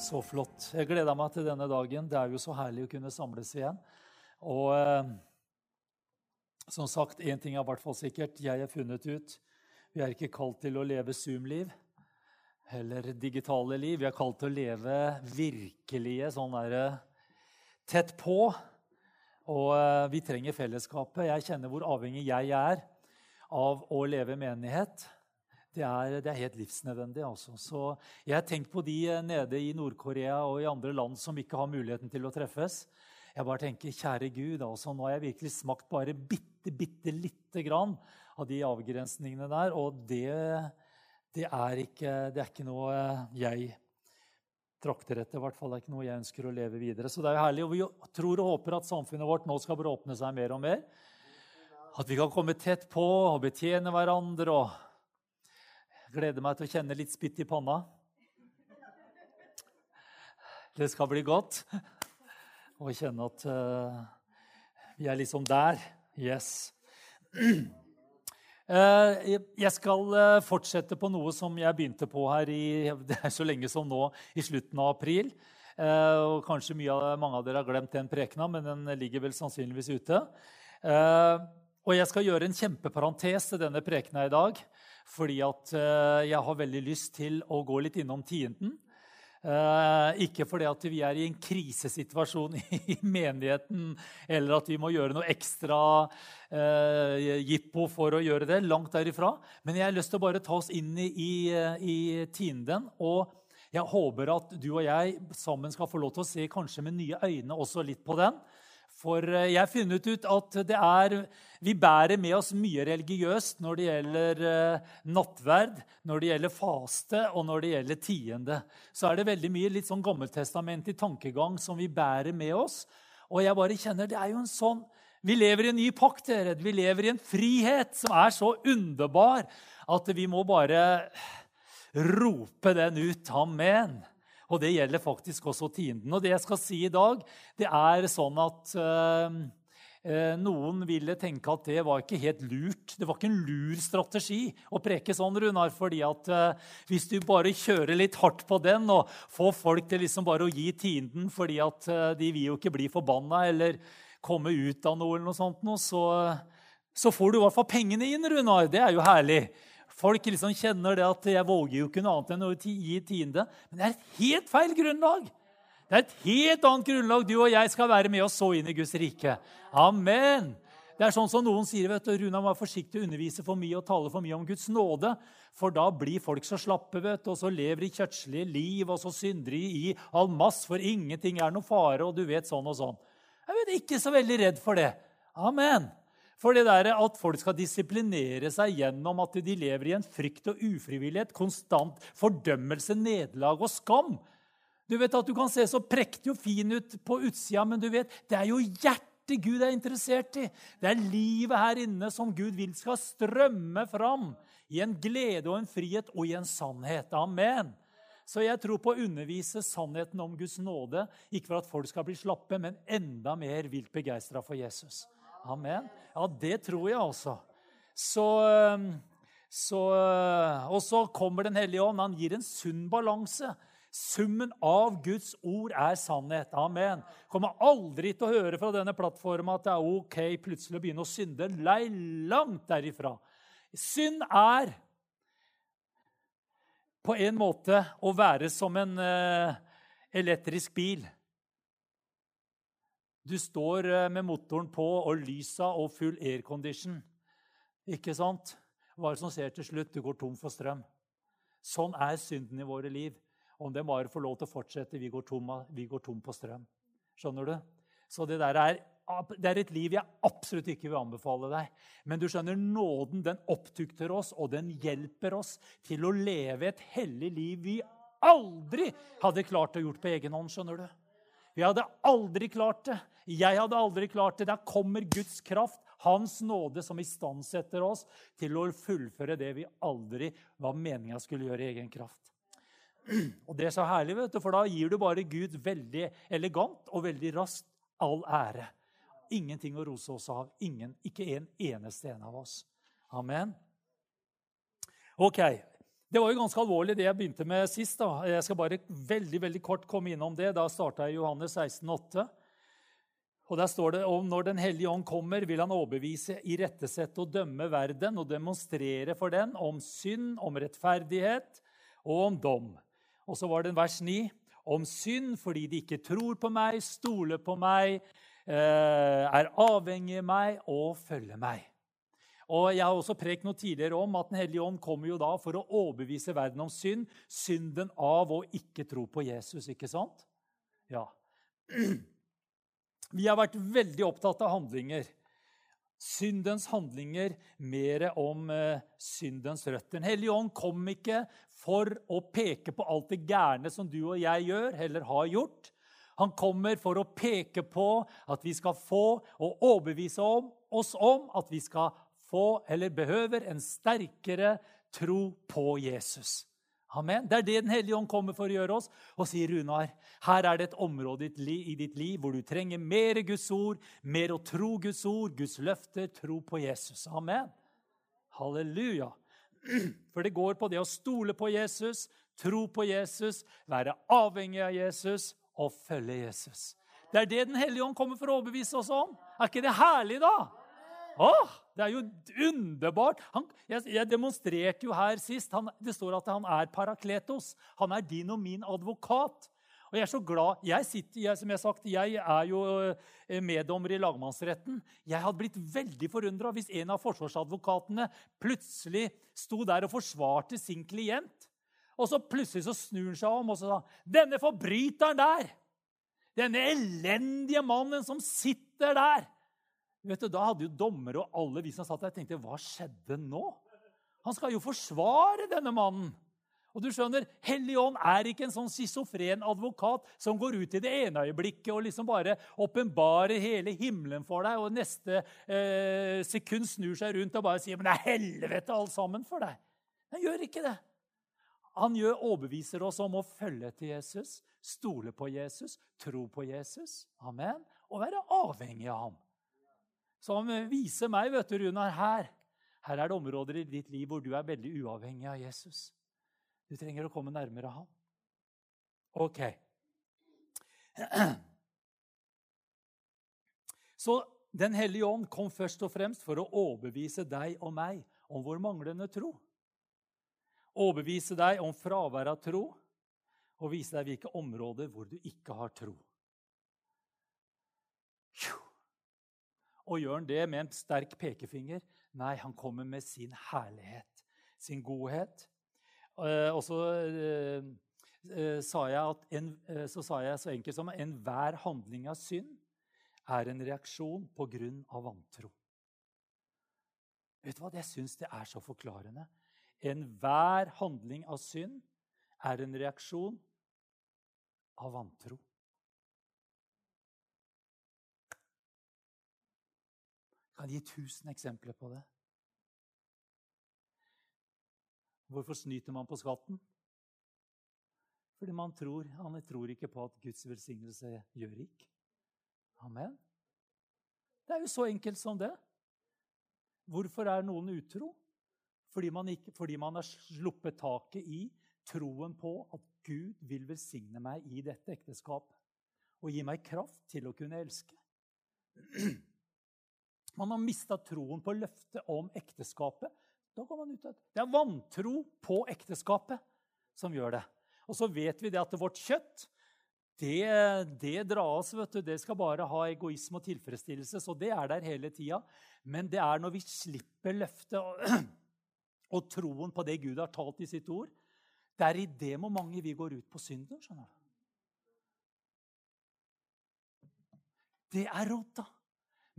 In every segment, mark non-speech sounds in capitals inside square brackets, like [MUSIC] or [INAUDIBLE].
Så flott. Jeg gleder meg til denne dagen. Det er jo så herlig å kunne samles igjen. Og eh, som sagt, én ting er i hvert fall sikkert. Jeg er funnet ut. Vi er ikke kalt til å leve Zoom-liv eller digitale liv. Vi er kalt til å leve virkelige sånn derre tett på. Og eh, vi trenger fellesskapet. Jeg kjenner hvor avhengig jeg er av å leve menighet. Det er, det er, helt livsnødvendig. Altså. Så jeg har tenkt på de eh, nede i Nord-Korea og i andre land som ikke har muligheten til å treffes. Jeg bare tenker, kjære Gud, altså, Nå har jeg virkelig smakt bare bitte, bitte lite grann av de avgrensningene der. Og det, det, er, ikke, det er ikke noe jeg trakter etter. I hvert fall det er ikke noe jeg ønsker å leve videre. Så det er jo herlig. Og vi tror og håper at samfunnet vårt nå skal bare åpne seg mer og mer. At vi kan komme tett på og betjene hverandre. og Gleder meg til å kjenne litt spytt i panna. Det skal bli godt å kjenne at uh, vi er liksom der. Yes. Uh, [CLEARS THROAT] jeg skal uh, fortsette på noe som jeg begynte på her i, det er så lenge som nå, i slutten av april. og Kanskje av, mange av dere har glemt den prekena, men den ligger vel sannsynligvis ute. og jeg skal gjøre en kjempeparentes til denne prekena i dag fordi at eh, jeg har veldig lyst til å gå litt innom tienden. Eh, ikke fordi at vi er i en krisesituasjon [LAUGHS] i menigheten, eller at vi må gjøre noe ekstra eh, jippo for å gjøre det. Langt derifra. Men jeg har lyst til å bare ta oss inn i, i, tienden. Og jeg håper at du og jeg sammen skal få lov til å se kanskje med nye øyne også litt på den. For eh, jeg har funnet ut at er, vi bærer med oss mye religiøst når det gjelder eh, nattverd, når det gjelder faste og når det gjelder tiende. Så er det veldig mye litt sånn gammeltestamentlig tankegang som vi bærer med oss. Og jeg bare kjenner, det er jo en sånn, Vi lever i en ny pakt. Dere. Vi lever i en frihet som er så underbar at vi må bare rope den ut. Amen. Og det gjelder faktisk også tienden. Og det jeg skal si i dag, det er sånn at øh, noen ville tenke at det var ikke helt lurt. Det var ikke en lur strategi å preke sånn, Runar. fordi at øh, hvis du bare kjører litt hardt på den og får folk til liksom bare å gi tienden fordi at de vil jo ikke bli forbanna eller komme ut av noe, eller noe sånt, så, så får du i hvert fall pengene inn, Runar. Det er jo herlig. Folk liksom kjenner det at 'jeg våger jo ikke noe annet enn å gi tiende'. Men det er et helt feil grunnlag. Det er et helt annet grunnlag. Du og jeg skal være med og så inn i Guds rike. Amen. Det er sånn som noen sier, vet du, Runa vær forsiktig å undervise for mye og tale for mye om Guds nåde. For da blir folk så slappe vet du, og så lever de kjøttslige liv, og så synder de i all mass, for ingenting er noe fare, og du vet sånn og sånn. Jeg vet ikke så veldig redd for det. Amen. For det der at folk skal disiplinere seg gjennom at de lever i en frykt og ufrivillighet, konstant fordømmelse, nederlag og skam. Du vet at du kan se så prektig og fin ut på utsida, men du vet, det er jo hjertet Gud er interessert i. Det er livet her inne som Gud vil skal strømme fram i en glede og en frihet og i en sannhet. Amen. Så jeg tror på å undervise sannheten om Guds nåde, ikke for at folk skal bli slappe, men enda mer vilt begeistra for Jesus. Amen. Ja, det tror jeg også. Så, ehm, så, eh, og så kommer Den hellige ånd. Han gir en sunn balanse. Summen av Guds ord er sannhet. Amen. Kommer aldri til å høre fra denne plattformen at det er ok plutselig å begynne å synde. Lei langt derifra. Synd er på en måte å være som en uh, elektrisk bil. Du står eh, med motoren på og lysa og full aircondition. Ikke sant? Hva er det som skjer til slutt? Du går tom for strøm. Sånn er synden i våre liv. Om det bare får lov til å fortsette, vi går tom, vi går tom på strøm. Skjønner du? Så det der er, det er et liv jeg absolutt ikke vil anbefale deg. Men du skjønner, nåden den opptukter oss, og den hjelper oss til å leve et hellig liv vi aldri hadde klart å gjort på egen hånd. skjønner du? Vi hadde aldri klart det. Jeg hadde aldri klart det. Der kommer Guds kraft, Hans nåde, som istandsetter oss til å fullføre det vi aldri var meninga skulle gjøre i egen kraft. Og Det er så herlig, vet du, for da gir du bare Gud veldig elegant og veldig raskt all ære. Ingenting å rose oss av. Ingen, ikke en eneste en av oss. Amen. Ok, Det var jo ganske alvorlig, det jeg begynte med sist. da. Jeg skal bare veldig veldig kort komme innom det. Da starta jeg Johannes 16, 16,8. Og Der står det om når Den hellige ånd kommer, vil han overbevise, irettesette og dømme verden og demonstrere for den om synd, om rettferdighet og om dom. Og så var det en vers 9. Om synd fordi de ikke tror på meg, stoler på meg, eh, er avhengig av meg og følger meg. Og Jeg har også prekt noe tidligere om at Den hellige ånd kommer jo da for å overbevise verden om synd. Synden av å ikke tro på Jesus, ikke sant? Ja. Vi har vært veldig opptatt av handlinger. Syndens handlinger mer om uh, syndens røtter. Den hellige ånd kom ikke for å peke på alt det gærne som du og jeg gjør, eller har gjort. Han kommer for å peke på at vi skal få og overbevise oss om at vi skal få eller behøver en sterkere tro på Jesus. Amen. Det er det Den hellige ånd kommer for å gjøre oss. Og sier Runar, her er det et område i ditt liv hvor du trenger mer Guds ord, mer å tro Guds ord, Guds løfter, tro på Jesus. Amen. Halleluja. [CLEARS THROAT] For det går på det å stole på Jesus, tro på Jesus, være avhengig av Jesus og følge Jesus. Det er det Den hellige ånd kommer for å overbevise oss om. Er ikke det herlig, da? Åh, det er jo underbart! Han, jeg, jeg, demonstrerte jo her sist. Han, det står at han er parakletos. Han er din og min advokat. Og jeg er så glad Jeg, sitter, jeg, som jeg, har sagt, jeg er jo eh, meddommer i lagmannsretten. Jeg hadde blitt veldig forundra hvis en av forsvarsadvokatene plutselig sto der og forsvarte sin klient. Og så plutselig så snur han seg om og så sa denne forbryteren der, denne elendige mannen som sitter der Vet du, Da hadde jo dommere og alle vi som satt der, tenkte hva skjedde nå? Han skal jo forsvare denne mannen. Og du skjønner, Hellig ånd er ikke en sånn schizofren advokat som går ut i det ene øyeblikket og liksom bare åpenbarer hele himmelen for deg, og neste eh, sekund snur seg rundt og bare sier men det er helvete alt sammen for deg. Han gjør ikke det. Han gjør, overbeviser oss om å følge til Jesus, stole på Jesus, tro på Jesus, amen, og være avhengig av ham som viser meg, vet du, Runar, her. Her er det områder i ditt liv hvor du er veldig uavhengig av Jesus. Du trenger å komme nærmere ham. Ok. [CLEARS THROAT] Så Den hellige ånd kom først og fremst for å overbevise deg og meg om vår manglende tro. Overbevise deg om fravær av tro og vise deg hvilke områder hvor du ikke har tro. Og gjør han det med en sterk pekefinger? Nei, han kommer med sin herlighet, sin godhet. Eh, og så, eh, eh, sa jeg en, så sa jeg så enkelt som enhver handling av synd er en reaksjon på grunn av vantro. Vet du hva? Jeg syns det er så forklarende. Enhver handling av synd er en reaksjon av vantro. Kan gi tusen eksempler på det. Hvorfor snyter man på skatten? Fordi man tror, han tror ikke på at Guds velsignelse gjør rik. Amen. Det er jo så enkelt som det. Hvorfor er noen utro? Fordi man, ikke, fordi man har sluppet taket i troen på at Gud vil velsigne meg i dette ekteskapet og gi meg kraft til å kunne elske. Man har mista troen på løftet om ekteskapet. Da går man ut av Det er vantro på ekteskapet som gjør det. Og så vet vi det at vårt kjøtt det, det dras, vet du. Det skal bare ha egoisme og tilfredsstillelse. Så det er der hele tida. Men det er når vi slipper løftet og, [CLEARS THROAT] og troen på det Gud har talt i sitt ord, det er i det momentet vi går ut på synden. skjønner du. Det er rota.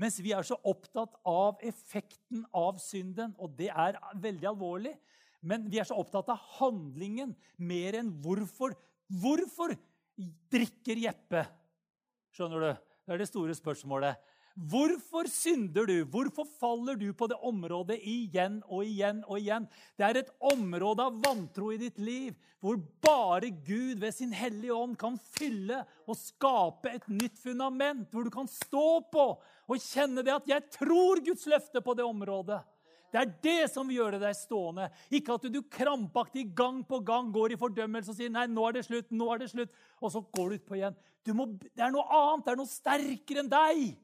Mens vi er så opptatt av effekten av synden, og det er veldig alvorlig. Men vi er så opptatt av handlingen mer enn hvorfor. Hvorfor drikker Jeppe? Skjønner du? Det er det store spørsmålet. Hvorfor synder du? Hvorfor faller du på det området igjen og igjen og igjen? Det er et område av vantro i ditt liv hvor bare Gud ved sin hellige ånd kan fylle og skape et nytt fundament, hvor du kan stå på og kjenne det at 'jeg tror Guds løfte på det området'. Det er det som vil gjøre deg stående. Ikke at du krampaktig gang på gang går i fordømmelse og sier nei, nå er det slutt, nå er det slutt, og så går du utpå igjen. Du må, det er noe annet, det er noe sterkere enn deg.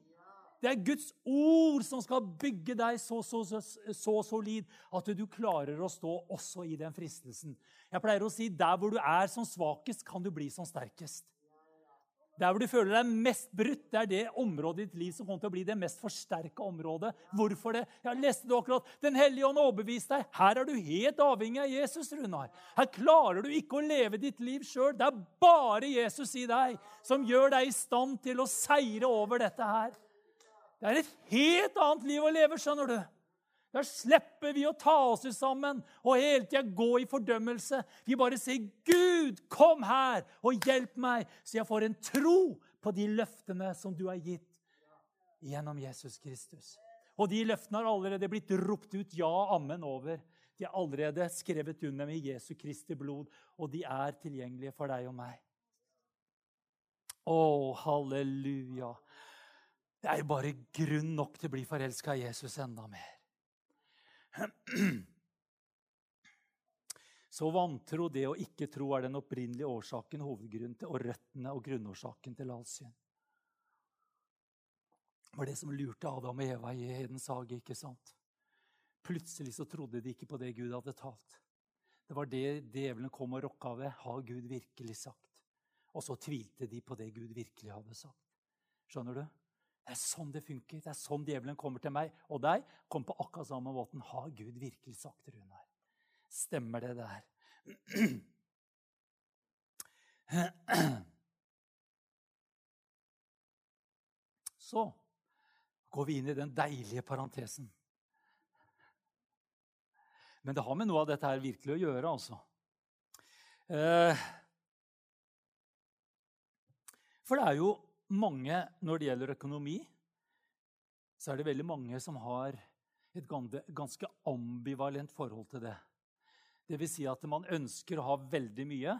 Det er Guds ord som skal bygge deg så, så, så, så, solid at du klarer å stå også i den fristelsen. Jeg pleier å si der hvor du er som svakest, kan du bli som sterkest. Der hvor du føler deg mest brutt, det er det området i ditt liv som kommer til å bli det mest forsterka området. Hvorfor det? Jeg leste det akkurat. Den hellige ånd overbeviste deg. Her er du helt avhengig av Jesus, Runar. Her klarer du ikke å leve ditt liv sjøl. Det er bare Jesus i deg som gjør deg i stand til å seire over dette her. Det er et helt annet liv å leve, skjønner du. Da slipper vi å ta oss sammen og hele tida gå i fordømmelse. Vi bare sier, 'Gud, kom her og hjelp meg', så jeg får en tro på de løftene som du har gitt gjennom Jesus Kristus. Og de løftene har allerede blitt ropt ut ja, ammen over. De er allerede skrevet under med Jesu Kristi blod, og de er tilgjengelige for deg og meg. Å, halleluja. Det er jo bare grunn nok til å bli forelska i Jesus enda mer. [CLEARS THROAT] Så vantro, det å ikke tro, er den opprinnelige årsaken, hovedgrunnen til, og røttene og grunnårsaken til all synd. Det var det som lurte Adam og Eva i Hedens hage. ikke sant? Plutselig så trodde de ikke på det Gud hadde talt. Det var det djevelen kom og rokka ved. Har Gud virkelig sagt? Og så tvilte de på det Gud virkelig hadde sagt. Skjønner du? Det er sånn det funker. Det er sånn djevelen kommer til meg og deg. Kommer på akkurat samme måten. Har Gud virkelig sagt Runar? Stemmer det der? Så går vi inn i den deilige parentesen. Men det har med noe av dette her virkelig å gjøre, altså. Eh, for det er jo mange, når det gjelder økonomi, så er det veldig mange som har et ganske ambivalent forhold til det. Det vil si at man ønsker å ha veldig mye,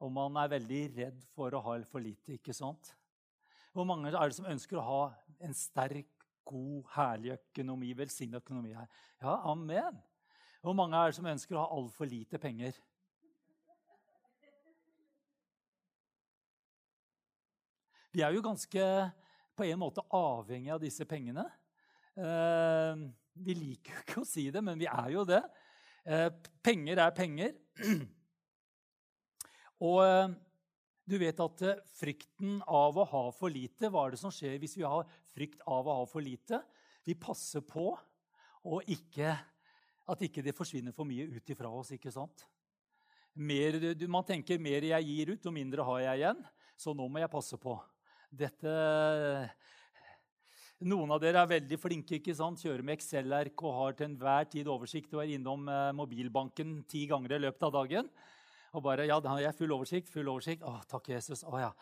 og man er veldig redd for å ha for lite. ikke sant? Hvor mange er det som ønsker å ha en sterk, god, herlig økonomi, velsignet økonomi her? Ja, amen. Hvor mange er det som ønsker å ha altfor lite penger? Vi er jo ganske på en måte avhengig av disse pengene. Eh, vi liker jo ikke å si det, men vi er jo det. Eh, penger er penger. [CLEARS THROAT] Og eh, du vet at frykten av å ha for lite Hva er det som skjer hvis vi har frykt av å ha for lite? Vi passer på ikke, at ikke det forsvinner for mye ut ifra oss. ikke sant? Mer, man tenker mer jeg gir ut, jo mindre har jeg igjen. Så nå må jeg passe på. Dette noen av dere er veldig flinke. ikke sant? Kjører med Excel-ark og har til enhver tid oversikt og er innom eh, mobilbanken ti ganger i løpet av dagen. Og bare Ja, da har jeg full oversikt. full oversikt. Å, takk, Jesus. Å, ja.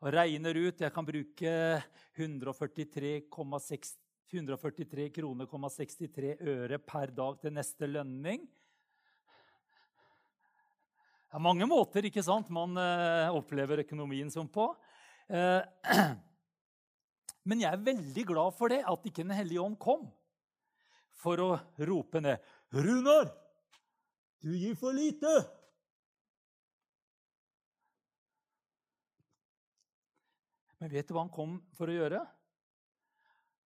Og regner ut. Jeg kan bruke 143,63 143 kroner, 63 øre per dag til neste lønning. Det er mange måter ikke sant, man uh, opplever økonomien som på. Eh, [CLEARS THROAT] men jeg er veldig glad for det, at ikke Den hellige ånd kom for å rope ned 'Runar, du gir for lite!' Men vet du hva han kom for å gjøre?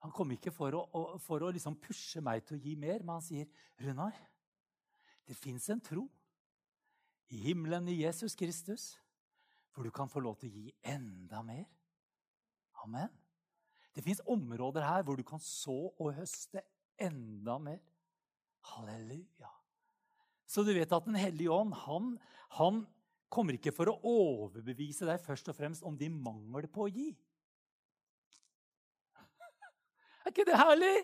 Han kom ikke for å, for å liksom pushe meg til å gi mer, men han sier, 'Runar, det fins en tro i himmelen i Jesus Kristus.' Hvor du kan få lov til å gi enda mer. Amen. Det fins områder her hvor du kan så og høste enda mer. Halleluja. Så du vet at Den hellige ånd han, han kommer ikke for å overbevise deg først og fremst om din mangel på å gi. Er ikke det herlig?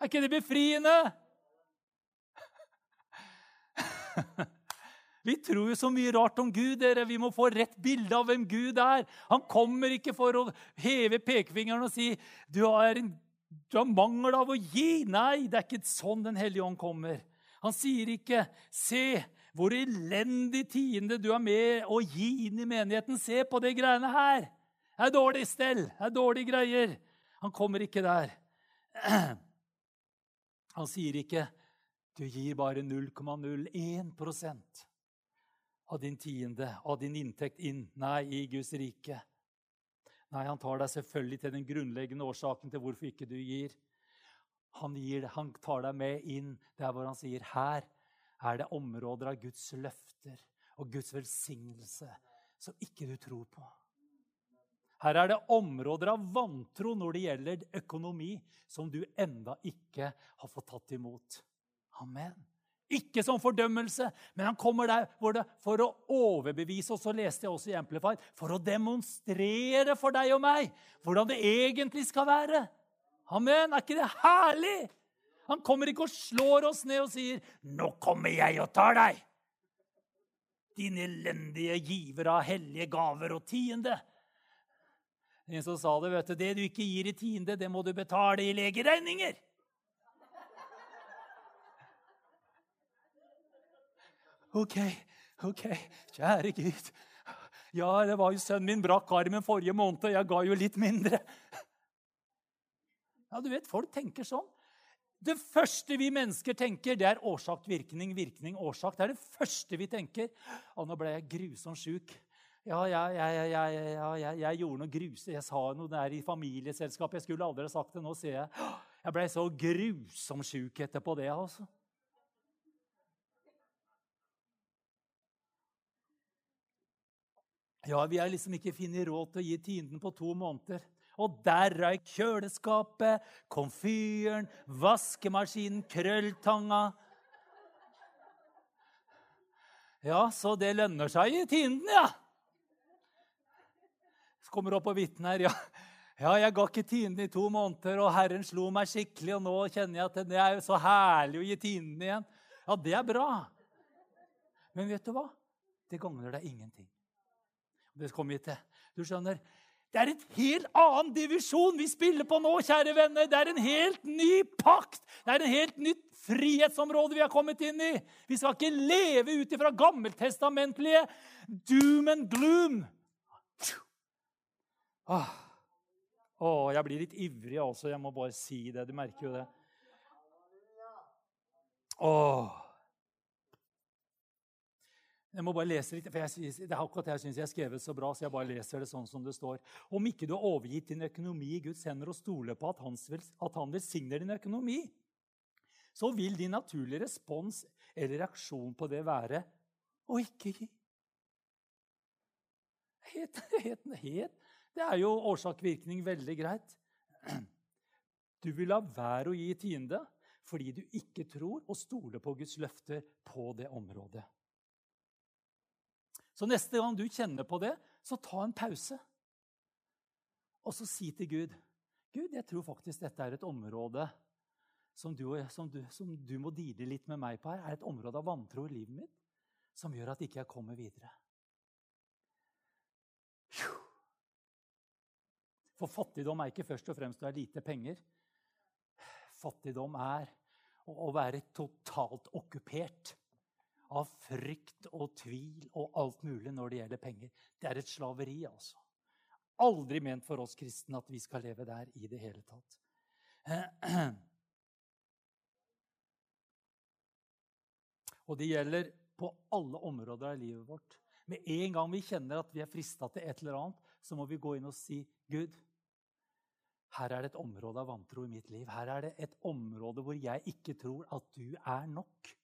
Er ikke det befriende? [LAUGHS] Vi tror jo så mye rart om Gud. dere. Vi må få rett bilde av hvem Gud er. Han kommer ikke for å heve pekefingeren og si du har, en, du har mangel av å gi. Nei, det er ikke sånn Den hellige ånd kommer. Han sier ikke 'Se hvor elendig tiende du er med å gi inn i menigheten.' 'Se på de greiene her. Det er dårlig stell. Det er dårlige greier.' Han kommer ikke der. [CLEARS THROAT] Han sier ikke du gir bare 0,01 av din tiende, av din inntekt inn. Nei, i Guds rike. Nei, han tar deg selvfølgelig til den grunnleggende årsaken til hvorfor ikke du gir. Han, gir, han tar deg med inn der hvor han sier her er det områder av Guds løfter og Guds velsignelse som ikke du tror på. Her er det områder av vantro når det gjelder økonomi, som du enda ikke har fått tatt imot. Amen. Ikke som fordømmelse, men han kommer der for å overbevise oss. Så leste jeg også i Amplify, for å demonstrere for deg og meg hvordan det egentlig skal være. Amen. Er ikke det herlig? Han kommer ikke og slår oss ned og sier, 'Nå kommer jeg og tar deg.' Din elendige giver av hellige gaver og tiende. En som sa det, vet du, det du ikke gir i tiende, det må du betale i legeregninger. OK, OK, kjære Gud. Ja, det var jo sønnen min brakk armen forrige måned, og jeg ga jo litt mindre. Ja, du vet, folk tenker sånn. Det første vi mennesker tenker, det er årsak, virkning, virkning, årsak. Det er det første vi tenker. Å, nå ble jeg grusomt sjuk. Ja, jeg, jeg, jeg, jeg, gjorde noe grusomt. Jeg sa noe der i familieselskapet. Jeg skulle aldri ha sagt det. Nå sier jeg Jeg ble så grusomt sjuk etterpå det. altså. Ja, vi har liksom ikke funnet råd til å gi tienden på to måneder. Og der røyk kjøleskapet, komfyren, vaskemaskinen, krølltanga. Ja, så det lønner seg i tienden, ja. Så kommer opp og vitner her. Ja. ja, jeg ga ikke tienden i to måneder, og Herren slo meg skikkelig, og nå kjenner jeg at det er så herlig å gi tienden igjen. Ja, det er bra. Men vet du hva? Det gagner deg ingenting. Det kommer til. Du skjønner, Det er en helt annen divisjon vi spiller på nå, kjære venner. Det er en helt ny pakt. Det er en helt nytt frihetsområde vi har kommet inn i. Vi skal ikke leve ut ifra gammeltestamentlige doom and gloom. Åh. Åh, jeg blir litt ivrig også. Jeg må bare si det. Du merker jo det. Åh. Jeg må bare lese litt, for jeg, Det er akkurat jeg syns jeg har skrevet så bra, så jeg bare leser det sånn som det står. Om ikke du har overgitt din økonomi i Guds hender og stoler på at, vil, at han velsigner din økonomi, så vil din naturlige respons eller reaksjon på det være å ikke gi. Helt, helt, helt. Det er jo årsak-virkning veldig greit. Du vil la være å gi tiende fordi du ikke tror og stoler på Guds løfter på det området. Så neste gang du kjenner på det, så ta en pause. Og så si til Gud Gud, jeg tror faktisk dette er et område som du, som du, som du må deale litt med meg på her. er et område av vantro i livet mitt som gjør at ikke jeg kommer videre. For fattigdom er ikke først og fremst å ha lite penger. Fattigdom er å være totalt okkupert av frykt og tvil og alt mulig når det gjelder penger. Det er et slaveri, altså. Aldri ment for oss kristne at vi skal leve der i det hele tatt. [CLEARS THROAT] Og det gjelder på alle områder av livet vårt. Med en gang vi kjenner at vi er frista til et eller annet, så må vi gå inn og si, 'Gud, her er det et område av vantro i mitt liv.' 'Her er det et område hvor jeg ikke tror at du er nok.'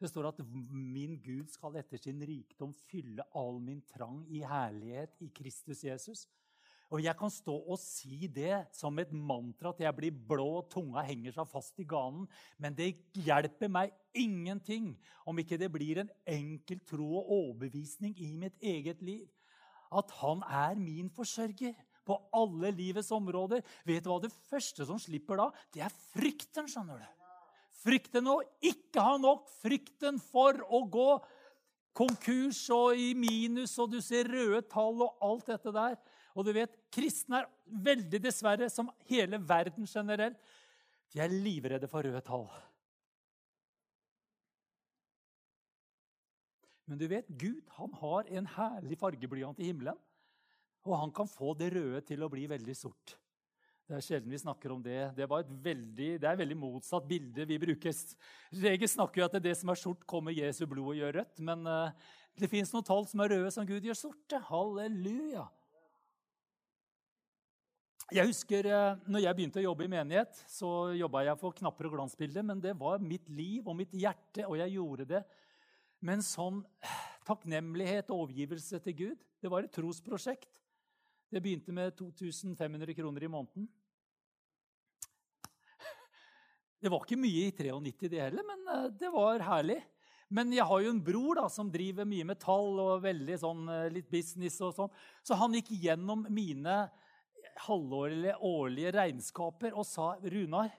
Det står at 'min Gud skal etter sin rikdom fylle all min trang i herlighet i Kristus Jesus'. Og Jeg kan stå og si det som et mantra til jeg blir blå og tunga henger seg fast i ganen, men det hjelper meg ingenting om ikke det blir en enkel tro og overbevisning i mitt eget liv. At han er min forsørger på alle livets områder. Vet du hva det første som slipper da? Det er frykten, skjønner du. Frykten å ikke ha nok, frykten for å gå konkurs og i minus, og du ser røde tall og alt dette der. Og du vet, Kristne er veldig, dessverre, som hele verden generelt, de er livredde for røde tall. Men du vet, Gud han har en herlig fargeblyant i himmelen. Og han kan få det røde til å bli veldig sort. Det er sjelden vi snakker om det. Det, veldig, det er et veldig motsatt bilde vi bruker. Regel snakker jo at det som er sort, kommer Jesu blod og gjør rødt. Men uh, det fins noen tall som er røde, som Gud gjør sorte. Halleluja. Jeg husker uh, når jeg begynte å jobbe i menighet, så jobba jeg for knapper og glansbilder. Men det var mitt liv og mitt hjerte, og jeg gjorde det med en sånn takknemlighet og overgivelse til Gud. Det var et trosprosjekt. Det begynte med 2500 kroner i måneden. Det var ikke mye i 93, det heller, men eh, det var herlig. Men jeg har jo en bror da, som driver mye med tall og veldig sånn, eh, litt business. og sånn. Så han gikk gjennom mine halvårlige, årlige regnskaper og sa, 'Runar,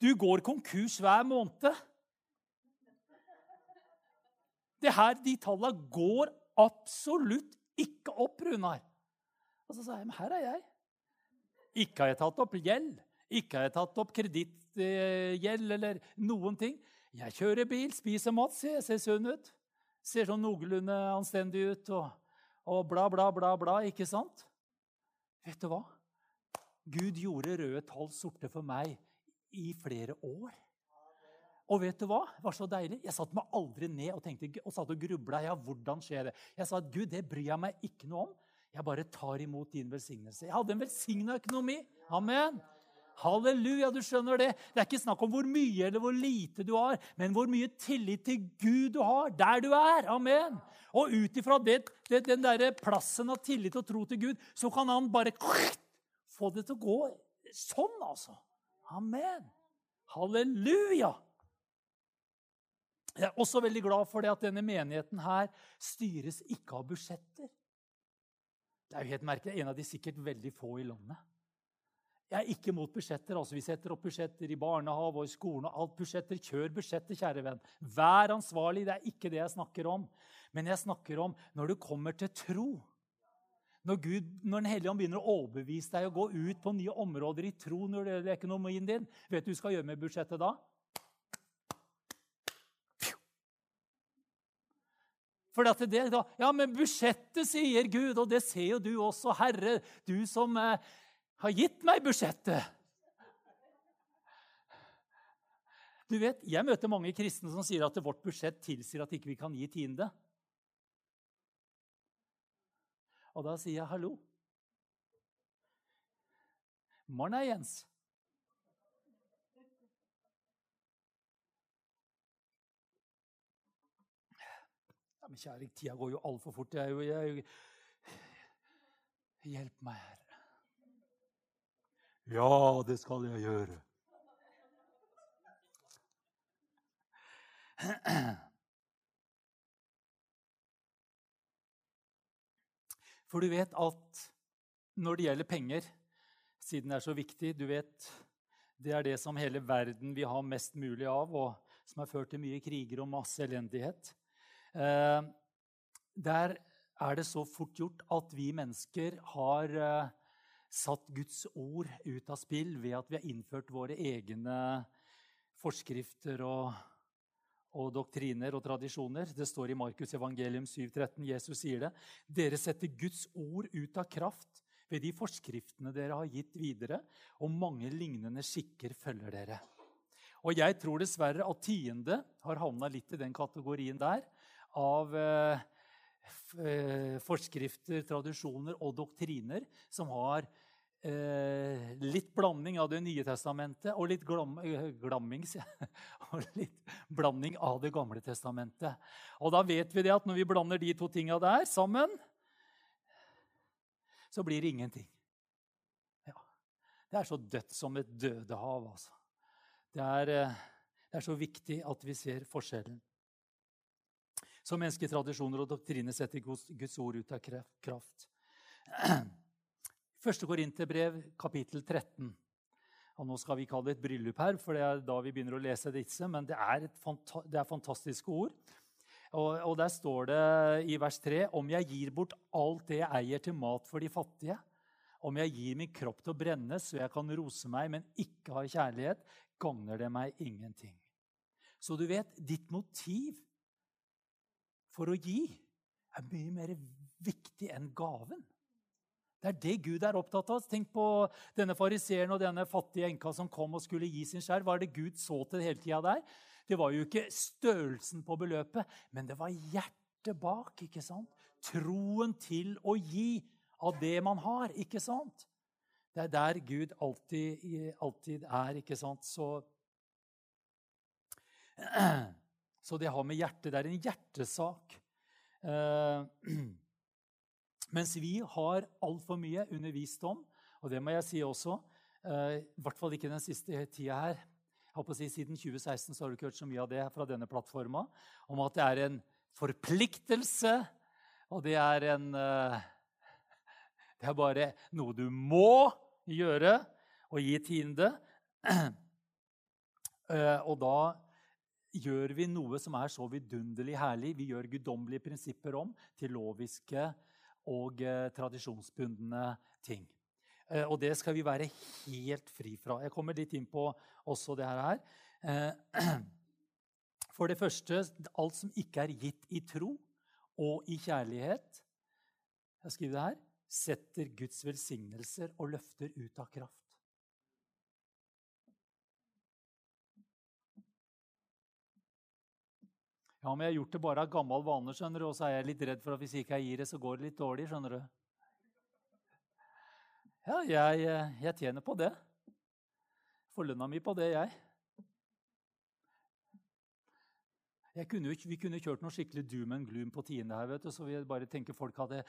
du går konkurs hver måned.' Det her, De tallene går absolutt ikke opp, Runar. Og så sa jeg, 'Men her er jeg.' Ikke har jeg tatt opp gjeld. Ikke har jeg tatt opp kreditt gjeld eller noen ting. Jeg kjører bil, spiser mat, ser, ser sunn ut. Ser sånn noenlunde anstendig ut og, og bla, bla, bla, bla. Ikke sant? Vet du hva? Gud gjorde røde tall sorte for meg i flere år. Og vet du hva? Det var så deilig. Jeg satte meg aldri ned og tenkte, og satt og grubla. Ja, hvordan skjer det? Jeg sa at Gud, det bryr jeg meg ikke noe om. Jeg bare tar imot din velsignelse. Jeg hadde en velsigna økonomi. Amen. Halleluja, du skjønner det. Det er ikke snakk om hvor mye eller hvor lite du har, men hvor mye tillit til Gud du har der du er. Amen. Og ut ifra den der plassen av tillit og tro til Gud, så kan han bare få det til å gå sånn, altså. Amen. Halleluja. Jeg er også veldig glad for det at denne menigheten her styres ikke av budsjetter. Det er jo helt merkelig. En av de sikkert veldig få i landet. Jeg er ikke mot budsjetter. altså Vi setter opp budsjetter i barnehage og i skolen. og alt budsjetter. Kjør budsjetter, kjære venn. Vær ansvarlig. Det er ikke det jeg snakker om. Men jeg snakker om når du kommer til tro. Når, Gud, når Den hellige ånd begynner å overbevise deg å gå ut på nye områder i tro når det gjelder økonomien din, vet du hva du skal gjøre med budsjettet da? For at det, da, ja, men budsjettet, sier Gud, og det ser jo du også, Herre, du som eh, har gitt meg budsjettet. Du vet, Jeg møter mange kristne som sier at vårt budsjett tilsier at ikke vi ikke kan gi tiende. Og da sier jeg hallo. Morna, Jens. Ja, men kjære, tida går jo altfor fort. Jeg, jeg, hjelp meg, Herre. Ja, det skal jeg gjøre. For du vet at når det gjelder penger, siden det er så viktig du vet, Det er det som hele verden vil ha mest mulig av, og som har ført til mye kriger og masse elendighet. Eh, der er det så fort gjort at vi mennesker har eh, satt Guds ord ut av spill ved at vi har innført våre egne forskrifter og, og doktriner og tradisjoner. Det står i Markus evangelium 7,13. Jesus sier det. Dere setter Guds ord ut av kraft ved de forskriftene dere har gitt videre, og mange lignende skikker følger dere. Og jeg tror dessverre at tiende har havna litt i den kategorien der av eh, eh forskrifter, tradisjoner og doktriner som har eh, litt blanding av Det nye testamentet og litt glam, glammings, [LAUGHS] og litt blanding av Det gamle testamentet. Og da vet vi det at når vi blander de to tinga der sammen, så blir det ingenting. Ja. Det er så dødt som et dødehav, altså. Det er, eh, det er så viktig at vi ser forskjellen. Så menneskelige tradisjoner og doktriner setter Guds ord ut av kraft. [CLEARS THROAT] Første Korinterbrev, kapittel 13. Og nå skal vi kalle det et bryllup her, for det er da vi begynner å lese disse. Men det er, fanta det er fantastiske ord. Og, og, der står det i vers 3.: Om jeg gir bort alt det jeg eier til mat for de fattige, om jeg gir min kropp til å brenne så jeg kan rose meg, men ikke har kjærlighet, gagner det meg ingenting. Så du vet, ditt motiv for å gi er mye mer viktig enn gaven. Det er det Gud er opptatt av. Tenk på denne fariseeren og denne fattige enka som kom og skulle gi sin skjær. Hva er det Gud så til hele tida der? Det var jo ikke størrelsen på beløpet, men det var hjertet bak. ikke sant? Troen til å gi av det man har, ikke sant? Det er der Gud alltid, alltid er, ikke sant? Så, [CLEARS THROAT] så det har med hjertet Det er en hjertesak. Uh, [CLEARS THROAT] mens vi har altfor mye undervist om, og det må jeg si også, uh, i hvert fall ikke den siste tida her jeg håper å si Siden 2016 så har du ikke hørt så mye av det fra denne plattforma, om at det er en forpliktelse, og det er en uh, [LAUGHS] Det er bare noe du må gjøre, og gi tiende. [CLEARS THROAT] og da gjør vi noe som er så vidunderlig herlig. Vi gjør guddommelige prinsipper om til loviske og eh, tradisjonsbundne ting. Eh, og det skal vi være helt fri fra. Jeg kommer litt inn på også det her. Eh, [CLEARS THROAT] for det første, alt som ikke er gitt i tro og i kjærlighet Jeg skriver det her setter Guds velsignelser og løfter ut av kraft. Ja, men jeg har gjort det bare av gammel vane, skjønner du, og så er jeg litt redd for at hvis ikke jeg gir det, så går det litt dårlig. skjønner du. Ja, jeg, jeg tjener på det. Får lønna mi på det, jeg. jeg kunne, vi kunne kjørt noe skikkelig doom and gloom på tiende her. vet du, Så vi bare tenker folk hadde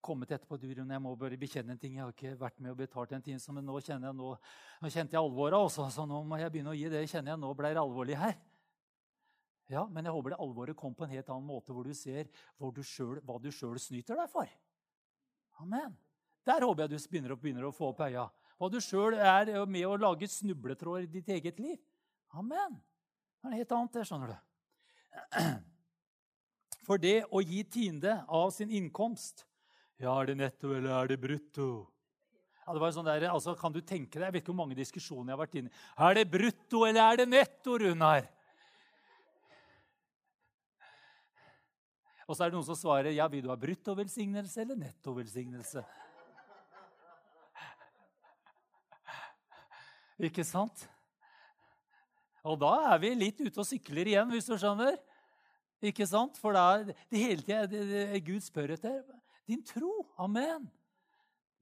kommet etterpå. duren, jeg må bare bekjenne en ting. Jeg har ikke vært med og betalt en time, men nå, kjenner jeg, kjente jeg alvoret også. Så nå må jeg begynne å gi det. kjenner jeg Nå ble det alvorlig her. Ja, Men jeg håper det alvoret kom på en helt annen måte, hvor du ser hvor du selv, hva du sjøl snyter deg for. Amen. Der håper jeg du begynner begynner å få opp øya. Hva du sjøl er med å lage snubletråder i ditt eget liv. Amen. Det er noe helt annet, det, skjønner du. [CLEARS THROAT] For det å gi tiende av sin innkomst Ja, er det netto, eller er det brutto? Ja, det var sånn der, altså, kan du tenke deg, Jeg vet ikke hvor mange diskusjoner jeg har vært inne i. Er det brutto, eller er det netto, Runar? Og så er det noen som svarer ja, vil du ha bruttovelsignelse eller nettovelsignelse. Ikke sant? Og da er vi litt ute og sykler igjen, hvis du skjønner. Ikke sant? For da, det hele tida Gud spør etter din tro. Amen.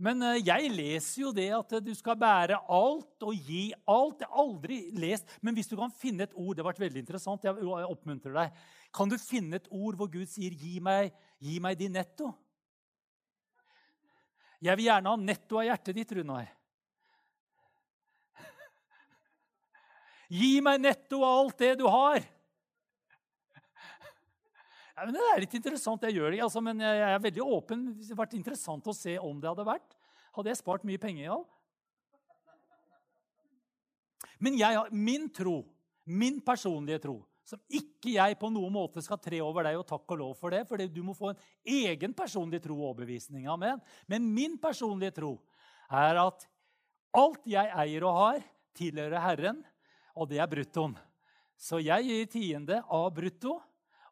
Men eh, jeg leser jo det at du skal bære alt og gi alt. Det har aldri lest. Men hvis du kan finne et ord Det har vært veldig interessant. Jeg oppmuntrer deg. Kan du finne et ord hvor Gud sier 'gi meg, gi meg din netto'? Jeg vil gjerne ha netto av hjertet ditt, Runar. Gi meg netto av alt det du har. Ja, men det er litt interessant. Jeg gjør det, altså, men jeg er veldig åpen. Det hadde vært interessant å se om det hadde vært. Hadde jeg spart mye penger, ja. Men jeg min tro, min personlige tro, som ikke jeg på noen måte skal tre over deg, og takk og lov for det, for du må få en egen personlig tro og overbevisning. Amen. Men min personlige tro er at alt jeg eier og har, tilhører Herren, og det er bruttoen. Så jeg gir tiende av brutto.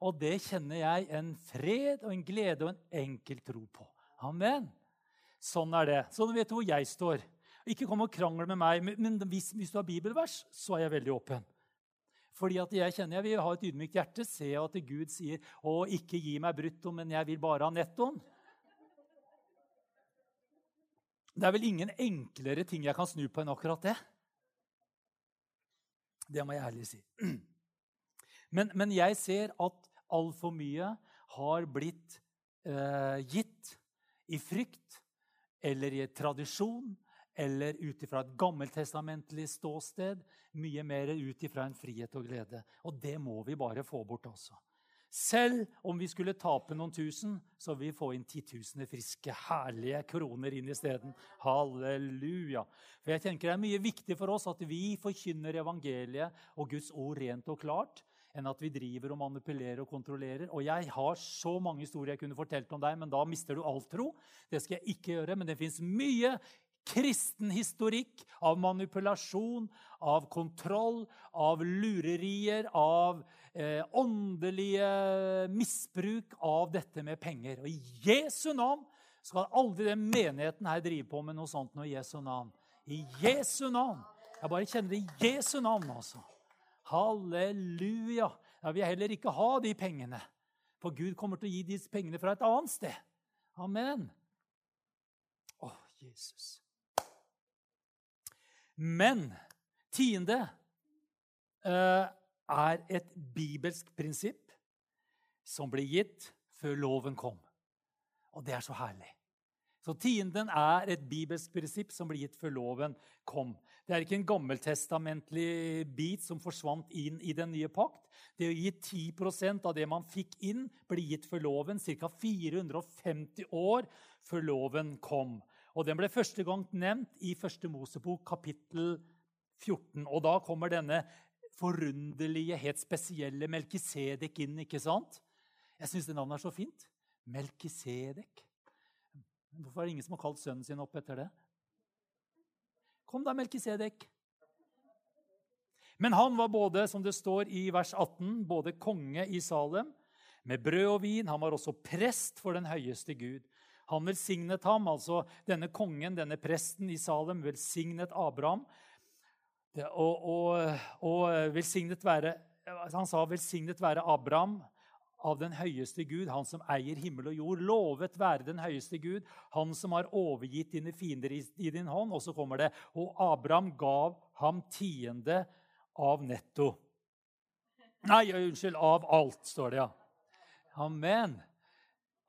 Og det kjenner jeg en fred og en glede og en enkel tro på. Amen. Sånn er det. Så du vet hvor jeg står. Ikke kom og krangle med meg, men hvis, hvis, du har bibelvers, så er jeg veldig åpen. Fordi at jeg kjenner jeg vil ha et ydmykt hjerte. ser jeg at Gud sier 'Å, ikke gi meg brutto, men jeg vil bare ha nettoen'. Det er vel ingen enklere ting jeg kan snu på enn akkurat det. Det må jeg ærlig si. [CLEARS THROAT] Men, men jeg ser at altfor mye har blitt eh, gitt i frykt eller i tradisjon eller ut ifra et gammeltestamentlig ståsted. Mye mer ut ifra en frihet og glede. Og det må vi bare få bort også. Selv om vi skulle tape noen tusen, så vil vi få inn titusener friske, herlige kroner inn isteden. Halleluja. For jeg tenker Det er mye viktig for oss at vi forkynner evangeliet og Guds ord rent og klart enn at vi driver og manipulerer og kontrollerer. Og jeg har så mange historier jeg kunne fortalt om deg, men da mister du all tro. Det skal jeg ikke gjøre, men det fins mye kristen historikk av manipulasjon, av kontroll, av lurerier, av eh, åndelige misbruk av dette med penger. Og i Jesu navn Skal aldri den menigheten her drive på med noe sånt noe i Jesu navn. I Jesu navn. Jeg bare kjenner det i Jesu navn, altså. Halleluja. Jeg vil heller ikke ha de pengene. For Gud kommer til å gi disse pengene fra et annet sted. Amen. Å, Jesus. Men tiende eh, er et bibelsk prinsipp som ble gitt før loven kom. Og det er så herlig. Så tienden er et bibelsk prinsipp som ble gitt før loven kom. Det er ikke en gammeltestamentlig bit som forsvant inn i den nye pakt. Det å gi 10% av det man fikk inn, ble gitt før loven ca. 450 år før loven kom. Og Den ble første gang nevnt i Første Mosebok kapittel 14. Og da kommer denne forunderlige, helt spesielle Melkisedek inn. ikke sant? Jeg syns det navnet er så fint. Melkisedek. Hvorfor er det ingen som har kalt sønnen sin opp etter det? Kom da, Melkisedek. Men han var både, som det står i vers 18, både konge i Salem med brød og vin. Han var også prest for den høyeste Gud. Han velsignet ham, altså denne kongen, denne presten i Salem, velsignet Abraham. Og, og, og velsignet være, Han sa 'velsignet være Abraham' av den høyeste Gud, han som eier himmel og jord. Lovet være den høyeste Gud, han som har overgitt dine fiender i, din hånd. Og så kommer det Og Abraham gav ham tiende av netto. Nei, unnskyld, av alt, står det, ja. Amen.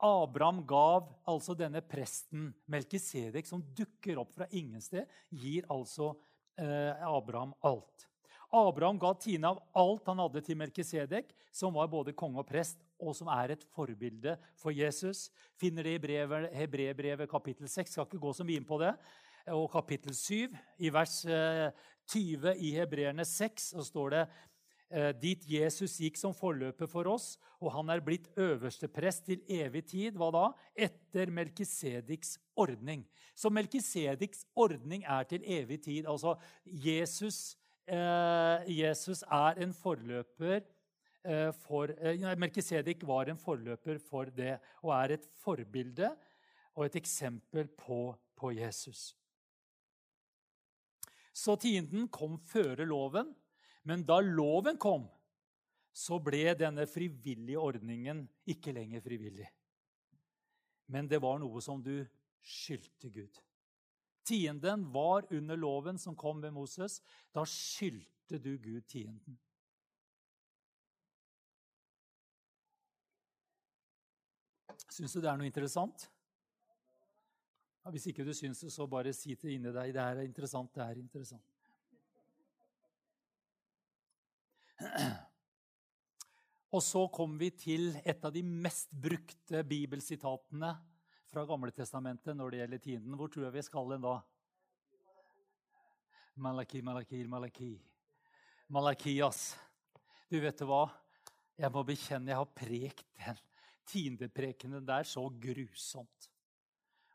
Abraham gav altså denne presten Melkisedek, som dukker opp fra ingen sted, gir altså eh, Abraham alt. Abraham ga tine av alt han hadde til Melkisedek, som var både konge og prest, og som er et forbilde for Jesus. Finner det i Hebrebrevet kapittel 6. Skal ikke gå så mye inn på det. Og kapittel 7, i vers 20 eh, i Hebreerne 6, så står det eh, dit Jesus gikk som forløper for oss, og han er blitt øverste prest til evig tid. Hva da? Etter Melkisediks ordning. Så Melkisediks ordning er til evig tid. Altså Jesus Jesus er en forløper eh, for eh, Melkisedek var en forløper for det og er et forbilde og et eksempel på, på Jesus. Så tienden kom føre loven, men da loven kom, så ble denne frivillige ordningen ikke lenger frivillig. Men det var noe som du skyldte Gud. Tienden var under loven som kom ved Moses. Da skyldte du Gud tienden. Syns du det er noe interessant? Ja, hvis ikke du syns det, så bare si det inni deg. Det er interessant, det er interessant. Og så kom vi til et av de mest brukte bibelsitatene fra Gamle Testamentet når det gjelder tiden. Hvor tror jeg vi skal hen da? Malaki, Malaki, Malaki. Malakias. Du, vet du hva? Jeg må bekjenne jeg har prekt den tiendeprekenen der så grusomt.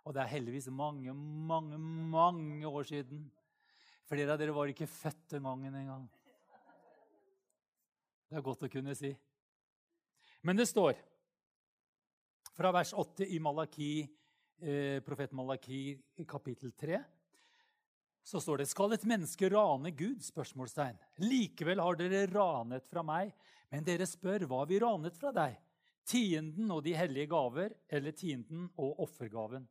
Og det er heldigvis mange, mange, mange år siden. Flere av dere var ikke født den gangen engang. Det er godt å kunne si. Men det står fra vers 8 i Malaki, eh, profeten Malaki kapittel 3 så står det Skal et menneske rane Gud? spørsmålstegn. Likevel har dere ranet fra meg. Men dere spør hva vi ranet fra deg? Tienden og de hellige gaver, eller tienden og offergaven?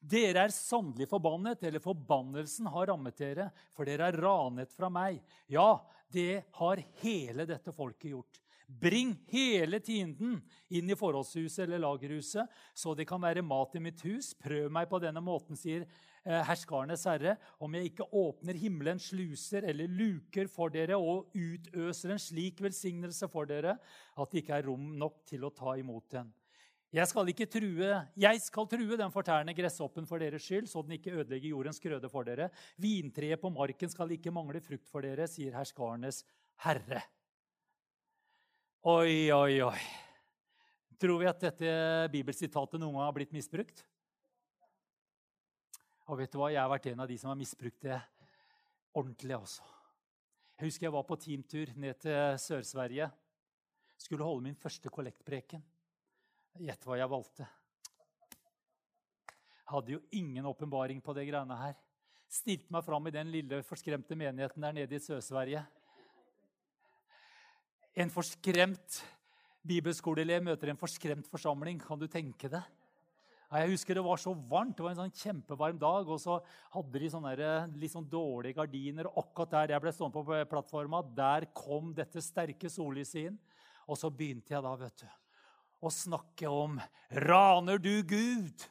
Dere er sannelig forbannet, eller forbannelsen har rammet dere, for dere er ranet fra meg. Ja, det har hele dette folket gjort. Bring hele tienden inn i forholdshuset eller lagerhuset, så det kan være mat i mitt hus. Prøv meg på denne måten, sier eh, herskarenes herre, om jeg ikke åpner himmelens sluser eller luker for dere og utøser en slik velsignelse for dere at det ikke er rom nok til å ta imot den. Jeg skal, true, jeg skal true den fortærende gresshoppen for deres skyld, så den ikke ødelegger jordens grøde for dere. Vintreet på marken skal ikke mangle frukt for dere, sier herskarenes herre. Oi, oi, oi. Tror vi at dette bibelsitatet noen gang har blitt misbrukt? Og vet du hva? Jeg har vært en av de som har misbrukt det ordentlig. også. Jeg husker jeg var på teamtur ned til Sør-Sverige. Skulle holde min første kollektpreken. Gjett hva jeg valgte. Hadde jo ingen åpenbaring på det greiene her. Stilte meg fram i den lille, forskremte menigheten der nede i Sør-Sverige. En forskremt bibelskoleelev møter en forskremt forsamling. Kan du tenke det? Jeg husker Det var så varmt. Det var en sånn kjempevarm dag. Og så hadde de sånne litt sånn dårlige gardiner. Og akkurat der jeg ble stående på plattforma, der kom dette sterke sollyset inn. Og så begynte jeg da vet du, å snakke om Raner du Gud?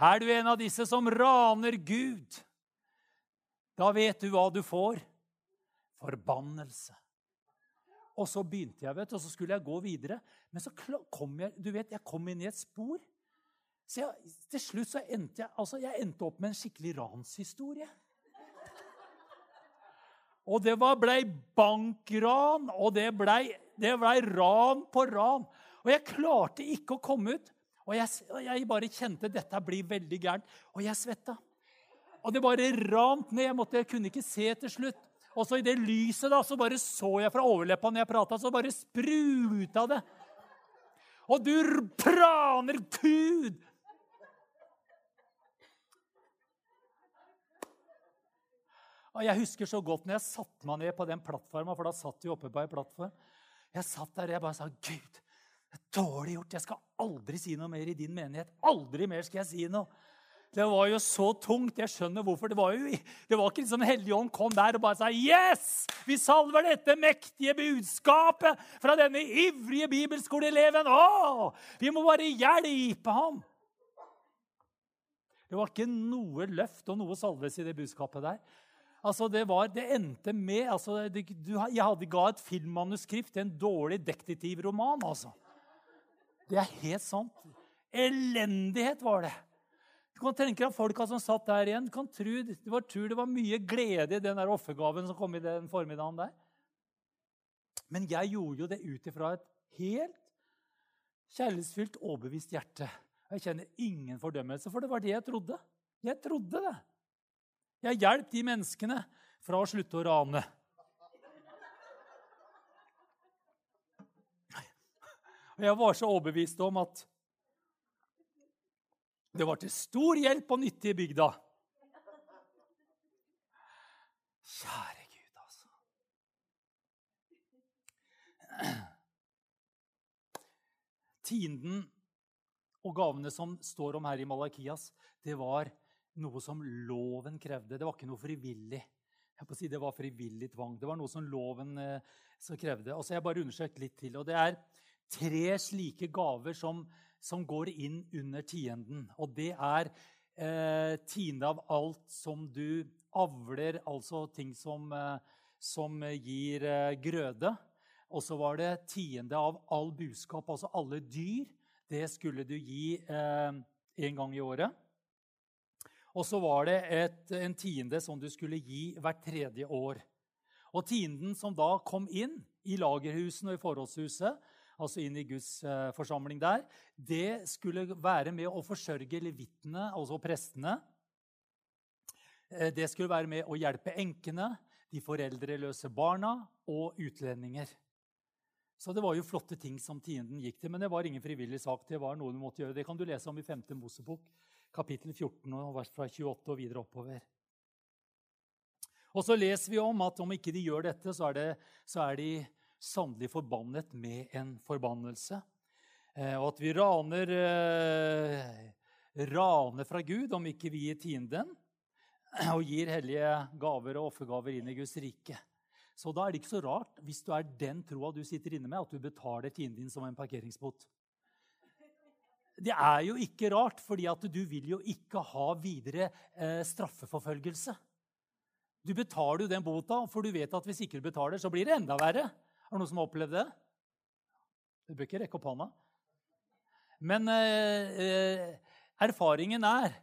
Er du en av disse som raner Gud? Da vet du hva du får. Forbannelse. Og så begynte jeg, vet du, og så skulle jeg gå videre. Men så kom jeg du vet, jeg kom inn i et spor. Så jeg, til slutt så endte jeg, altså jeg endte opp med en skikkelig ranshistorie. Og det blei bankran, og det blei ble ran på ran. Og jeg klarte ikke å komme ut. Og jeg, jeg bare kjente dette blir veldig gærent. Og jeg svetta. Og det bare rant ned. Jeg, måtte, jeg kunne ikke se til slutt. Og så i det lyset da, så bare så jeg fra overleppa når jeg prata, så bare spruta det. Og du praner Gud! Og Jeg husker så godt når jeg satte meg ned på den plattforma, for da satt vi oppe på ei plattform. Jeg satt der og jeg bare sa, 'Gud, det er dårlig gjort. Jeg skal aldri si noe mer i din menighet.' Aldri mer skal jeg si noe. Det var jo så tungt. Jeg skjønner hvorfor. Det var jo det var ikke liksom Helligånd kom der og bare sa Yes! Vi salver dette mektige budskapet fra denne ivrige bibelskoleeleven. Å! Vi må bare hjelpe ham! Det var ikke noe løft og noe salves i det budskapet der. Altså, det, var, det endte med altså, det, du, Jeg hadde ga et filmmanuskript til en dårlig detektivroman. altså. Det er helt sant. Elendighet var det. Du kan tenke deg folka som satt der igjen. Du kan tro, det, var, tro det var mye glede i den der offergaven som kom i den formiddagen der. Men jeg gjorde jo det ut ifra et helt kjærlighetsfylt, overbevist hjerte. Jeg kjenner ingen fordømmelse, for det var det jeg trodde. Jeg trodde det. Jeg hjalp de menneskene fra å slutte å rane. Og jeg var så overbevist om at det var til stor hjelp og nytte i bygda. Kjære Gud, altså. Tienden og gavene som står om her i Malakias, det var noe som loven krevde. Det var ikke noe frivillig. Jeg på å si Det var frivillig tvang. Det var noe som loven eh, krevde. Og så har jeg bare undersøkt litt til. og Det er tre slike gaver som som går inn under tienden. Og det er eh, tiende av alt som du avler, altså ting som, eh, som gir eh, grøde. Og så var det tiende av all buskap, altså alle dyr. Det skulle du gi eh, en gang i året. Og så var det et, en tiende som du skulle gi hvert tredje år. Og tienden som da kom inn i lagerhusene og i forholdshuset, altså inn i Guds eh, forsamling der, det skulle være med å forsørge levittene, altså prestene. Eh, det skulle være med å hjelpe enkene, de foreldreløse barna og utlendinger. Så det var jo flotte ting som tienden gikk til, men det var ingen frivillig sak. Det var noe du måtte gjøre. Det kan du lese om i 5. Mosebok, kapittel 14, vers fra 28 og videre oppover. Og så leser vi om at om ikke de gjør dette, så er, det, så er de sannelig forbannet med en forbannelse. Eh, og at vi raner, eh, raner fra Gud om ikke vi gir tienden [CLEARS THROAT] og gir hellige gaver og offergaver inn i Guds rike. Så da er det ikke så rart hvis du er den troa du sitter inne med, at du betaler tienden din som en parkeringsbot. Det er jo ikke rart, fordi du vil jo ikke ha videre eh, straffeforfølgelse. Du betaler jo den bota, for du vet at hvis ikke du betaler, så blir det enda verre. Er det noen som har opplevd det? Du bør ikke rekke opp hånda. Men eh, eh, erfaringen er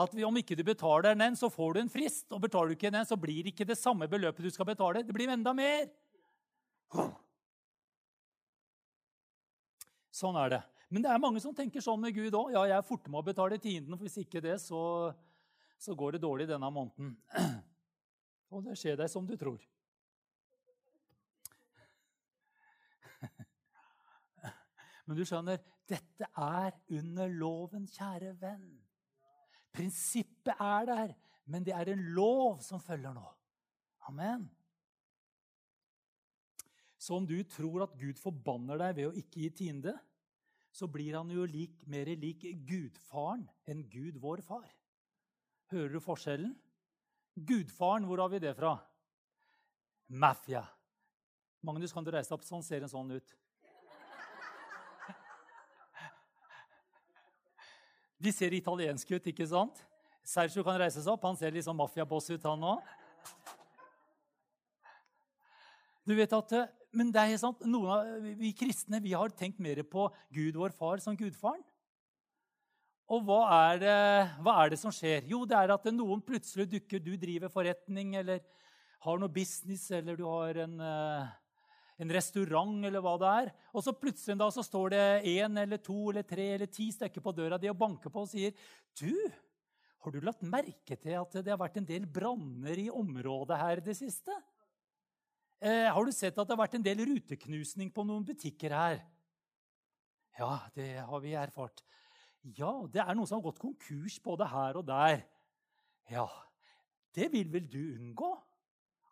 at om ikke du betaler den, så får du en frist. Og betaler du ikke den, så blir det ikke det samme beløpet du skal betale. Det blir enda mer. Sånn er det. Men det er mange som tenker sånn med Gud òg. Ja, jeg er forte med å betale tienden, for hvis ikke det, så, så går det dårlig denne måneden. [CLEARS THROAT] Og det skjer deg som du tror. Men du skjønner, dette er under loven, kjære venn. Prinsippet er der, men det er en lov som følger nå. Amen. Så om du tror at Gud forbanner deg ved å ikke gi tiende, så blir han jo lik, mer lik gudfaren enn Gud, vår far. Hører du forskjellen? Gudfaren, hvor har vi det fra? Mafia. Magnus, kan du reise opp? Sånn ser en sånn ut. De ser italienske ut, ikke sant? Sergio kan reise seg opp. Han ser litt sånn mafiaboss ut, han òg. Du vet at, eh, Men det er sant, noen av vi kristne vi har tenkt mer på Gud, vår far, som gudfaren. Og hva er, det, hva er det som skjer? Jo, det er at noen plutselig dukker Du driver forretning eller har noe business, eller du har en uh, en restaurant eller hva det er. Og så plutselig da så står det én eller to eller tre eller ti stykker på døra di og banker på og sier Du, har du lagt merke til at det har vært en del branner i området her det siste? Eh, har du sett at det har vært en del ruteknusning på noen butikker her? Ja, det har vi erfart. Ja, det er noen som har gått konkurs både her og der. Ja, det vil vel du unngå?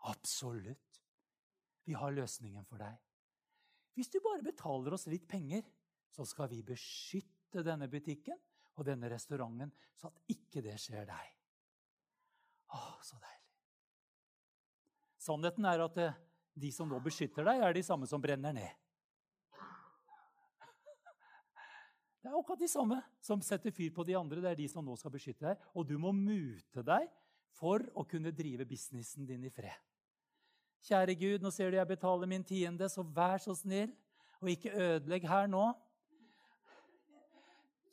Absolutt. Vi har løsningen for deg. Hvis du bare betaler oss litt penger, så skal vi beskytte denne butikken og denne restauranten, så at ikke det skjer deg. Å, så deilig. Sannheten er at eh, de som nå beskytter deg, er de samme som brenner ned. Det er akkurat de samme som setter fyr på de andre. Det er de som nå skal beskytte deg. Og du må mute deg for å kunne drive businessen din i fred. Kjære Gud, nå ser du jeg betaler min tiende, så vær så snill og ikke ødelegg her nå.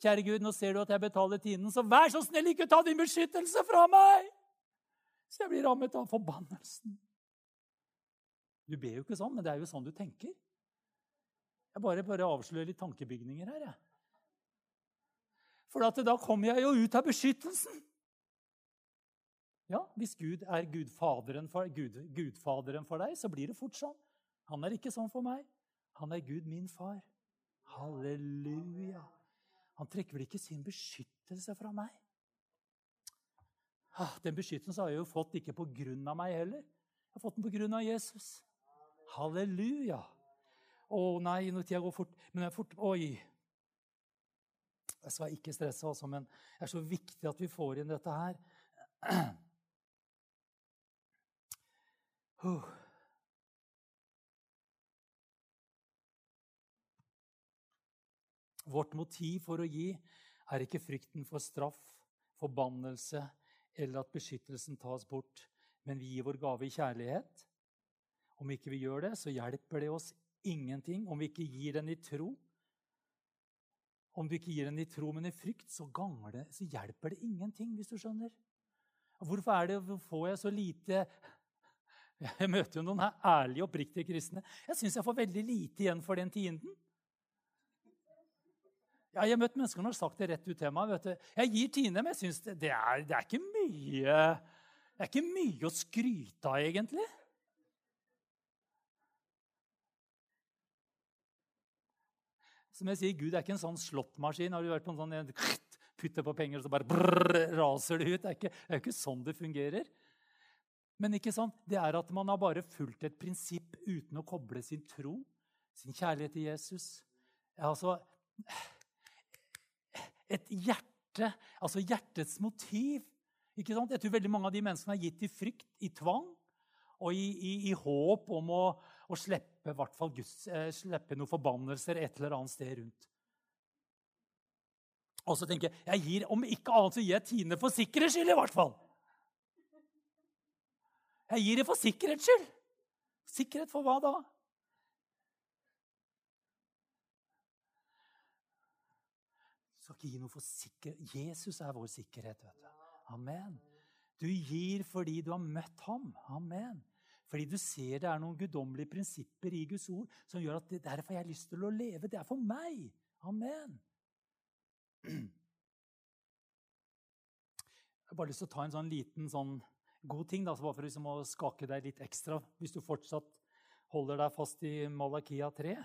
Kjære Gud, nå ser du at jeg betaler tienden, så vær så snill, ikke ta din beskyttelse fra meg! Så jeg blir rammet av forbannelsen. Du ber jo ikke sånn, men det er jo sånn du tenker. Jeg bare, bare avslører litt tankebygninger her, jeg. For da kommer jeg jo ut av beskyttelsen. Ja, hvis Gud er gudfaderen for, Gud, gudfaderen for deg, så blir det fort sånn. Han er ikke sånn for meg. Han er Gud, min far. Halleluja. Han trekker vel ikke sin beskyttelse fra meg? Ah, den beskyttelsen har jeg jo fått ikke på grunn av meg heller. Jeg har fått den på grunn av Jesus. Halleluja. Å nei, når tida går fort Men det er fort Oi. Jeg skal ikke stresse, altså, men det er så viktig at vi får inn dette her. [CLEARS THROAT] Vårt motiv for å gi er ikke frykten for straff, forbannelse eller at beskyttelsen tas bort, men vi gir vår gave i kjærlighet. Om ikke vi gjør det, så hjelper det oss ingenting. Om vi ikke gir den i tro, om du ikke gir den i tro, men i frykt, så, det, så hjelper det ingenting, hvis du skjønner. Hvorfor er det, får jeg så lite [LAUGHS] jeg møter jo noen her ærlige, oppriktige kristne. Jeg syns jeg får veldig lite igjen for den tienden. Ja, jeg har møtt mennesker som har sagt det rett ut til meg. Jeg gir tiende, men jeg syns det, det, er, det, er mye Det er ikke mye å skryte av, egentlig. Som jeg sier, Gud er ikke en sånn slåttmaskin. Har du vært på en sånn putter på penger, og så bare brrr, raser det ut? Det er, ikke, det er ikke sånn det fungerer. Men ikke sant? det er at man har bare fulgt et prinsipp uten å koble sin tro, sin kjærlighet til Jesus. Altså Et hjerte, altså hjertets motiv. Ikke sant? Jeg tror veldig mange av de menneskene er gitt i frykt, i tvang og i, i, i håp om å, å slippe, Guds, eh, slippe noen forbannelser et eller annet sted rundt. Og så tenker jeg jeg gir, om ikke annet så gir jeg tiende for sikkerhets skyld, i hvert fall. Jeg gir det for sikkerhets skyld. Sikkerhet for hva da? Du skal ikke gi noe for sikkerhet. Jesus er vår sikkerhet. vet du. Amen. Du gir fordi du har møtt ham. Amen. Fordi du ser det er noen guddommelige prinsipper i Guds ord som gjør at det derfor jeg har lyst til å leve. Det er for meg. Amen. Jeg har bare lyst til å ta en sånn liten sånn god ting, da, bare for liksom å skake deg litt ekstra hvis du fortsatt holder deg fast i Malakia 3.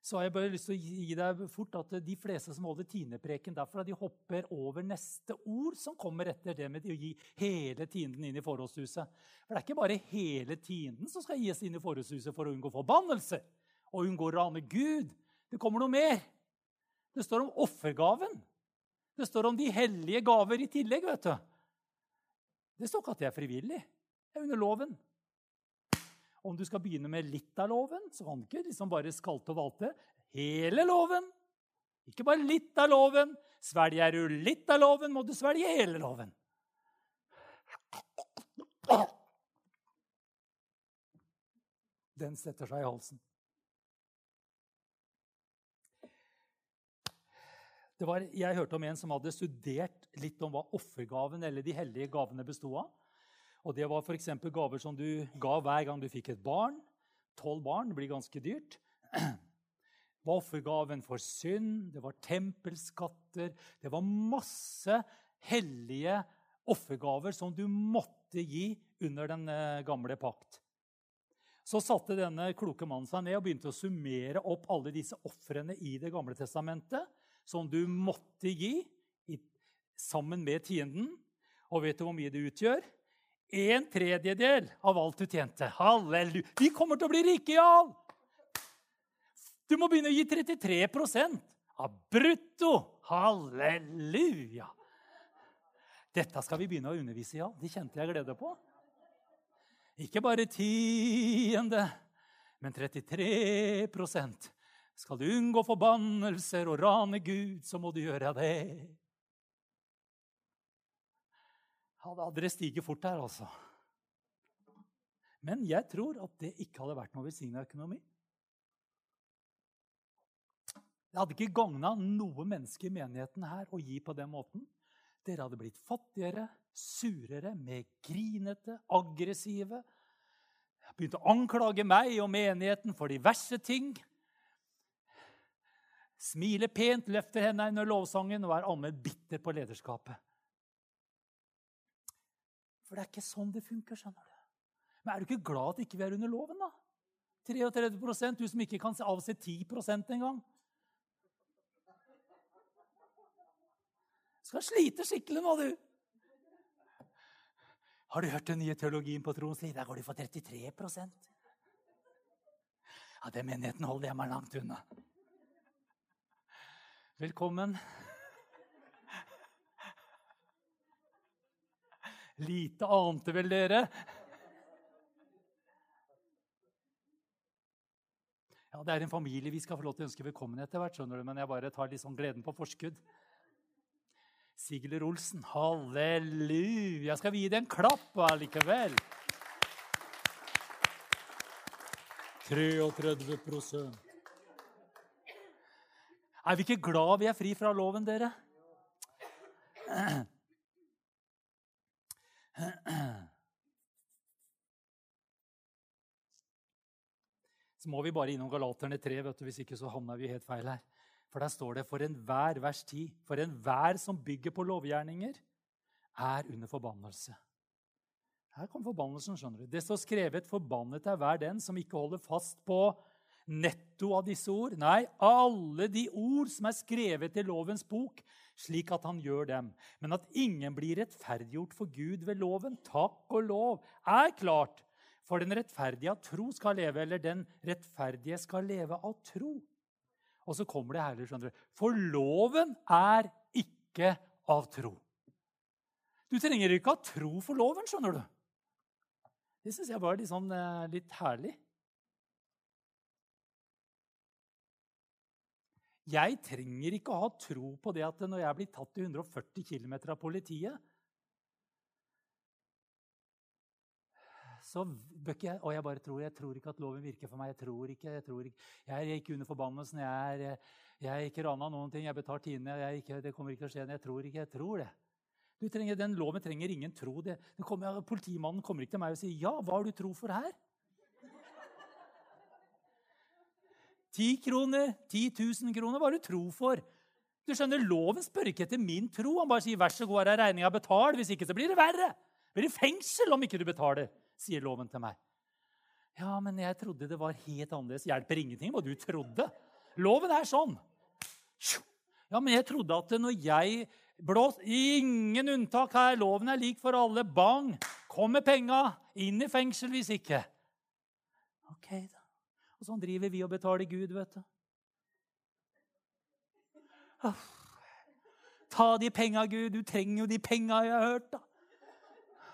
så har jeg bare lyst til å gi deg fort at de fleste som holder tiendepreken derfra, de hopper over neste ord som kommer etter det med å gi hele tienden inn i forholdshuset. For det er ikke bare hele tienden som skal gis inn i forholdshuset for å unngå forbannelse og unngå å rane Gud. Det kommer noe mer. Det står om offergaven. Det står om de hellige gaver i tillegg. vet du. Det står ikke at det er frivillig. Det er under loven. Om du skal begynne med litt av loven, så kan du ikke liksom bare skalte og valte. Hele loven. Ikke bare litt av loven. Svelger du litt av loven, må du svelge hele loven. Den setter seg i halsen. Var, jeg hørte om en som hadde studert litt om hva offergaven eller de hellige gavene bestod av. Og Det var f.eks. gaver som du ga hver gang du fikk et barn. Tolv barn blir ganske dyrt. [CLEARS THROAT] Det var offergaven for synd, det var tempelskatter Det var masse hellige offergaver som du måtte gi under den eh, gamle pakt. Så satte denne kloke mannen seg ned og begynte å summere opp alle disse ofrene i Det gamle testamentet som du måtte gi i, sammen med tienden. Og vet du hvor mye det utgjør? En tredjedel av alt du tjente. Halleluja. Vi kommer til å bli rike, Jarl! Du må begynne å gi 33% av brutto. Halleluja! Dette skal vi begynne å undervise i, ja. Det kjente jeg glede på. Ikke bare tiende, men 33 skal du unngå forbannelser og rane Gud, så må du gjøre det. Ja, da hadde det stiget fort her, altså. Men jeg tror at det ikke hadde vært noe velsigna økonomi. Det hadde ikke gagna noe menneske i menigheten her å gi på den måten. Dere hadde blitt fattigere, surere, mer grinete, aggressive. Begynt å anklage meg og menigheten for diverse ting smiler pent, løfter hendene under lovsangen og er allment bitter på lederskapet. For det er ikke sånn det funker. skjønner du. Men er du ikke glad at ikke vi er under loven, da? 33% du som ikke kan avse 10% engang. Skal slite skikkelig nå, du. Har du hørt den nye teologien på troens liv? Der går de for 33 Ja, Den menigheten holder jeg meg langt unna. Velkommen. Lite ante vel dere? Ja, Det er en familie vi skal få lov til å ønske velkommen etter hvert, skjønner du, men jeg bare tar litt sånn gleden på forskudd. Sigler Olsen, halleluja! Skal vi gi deg en klapp allikevel? 33 er vi ikke glad vi er fri fra loven, dere? Så må vi bare innom Galaterne 3, vet du, hvis ikke så havner vi helt feil her. For der står det for enhver vers 10. For enhver som bygger på lovgjerninger, er under forbannelse. Her kom forbannelsen. skjønner du. Det står skrevet 'Forbannet er hver den som ikke holder fast på netto av disse ord. Nei, alle de ord som er skrevet i lovens bok, slik at han gjør dem. Men at ingen blir rettferdiggjort for Gud ved loven, takk og lov, er klart. For den rettferdige av tro skal leve, eller den rettferdige skal leve av tro. Og så kommer det herlig, skjønner du. For loven er ikke av tro. Du trenger ikke ha tro for loven, skjønner du. Det syns jeg var litt, sånn, eh, litt herlig. Jeg trenger ikke å ha tro på det at når jeg blir tatt i 140 km av politiet så bør ikke jeg Og jeg bare tror jeg tror ikke at loven virker for meg. Jeg tror ikke, jeg tror ikke. Jeg er ikke under forbannelsen. Jeg er, jeg er ikke rana noen ting. Jeg betaler tiendene. Det kommer ikke til å skje. Jeg tror ikke. Jeg tror det. Trenger, den loven trenger ingen tro. Det kommer, politimannen kommer ikke til meg og sier 'Ja, hva har du tro for her?' Ti kroner, 10 000 kroner, hva har du tro for? Du skjønner, Loven spør ikke etter min tro. Han bare sier 'vær så god, her er regninga, betal'. Hvis ikke så blir det verre. Det blir fengsel om ikke du betaler, sier loven til meg. Ja, men jeg trodde det var helt annerledes. Hjelper ingenting hva du trodde. Loven er sånn. Ja, men jeg trodde at når jeg blås Ingen unntak her. Loven er lik for alle. Bang! Kommer penga. Inn i fengsel hvis ikke. Ok, da. Og sånn driver vi og betaler Gud, vet du. Ta de penga, Gud. Du trenger jo de penga, jeg har hørt. da.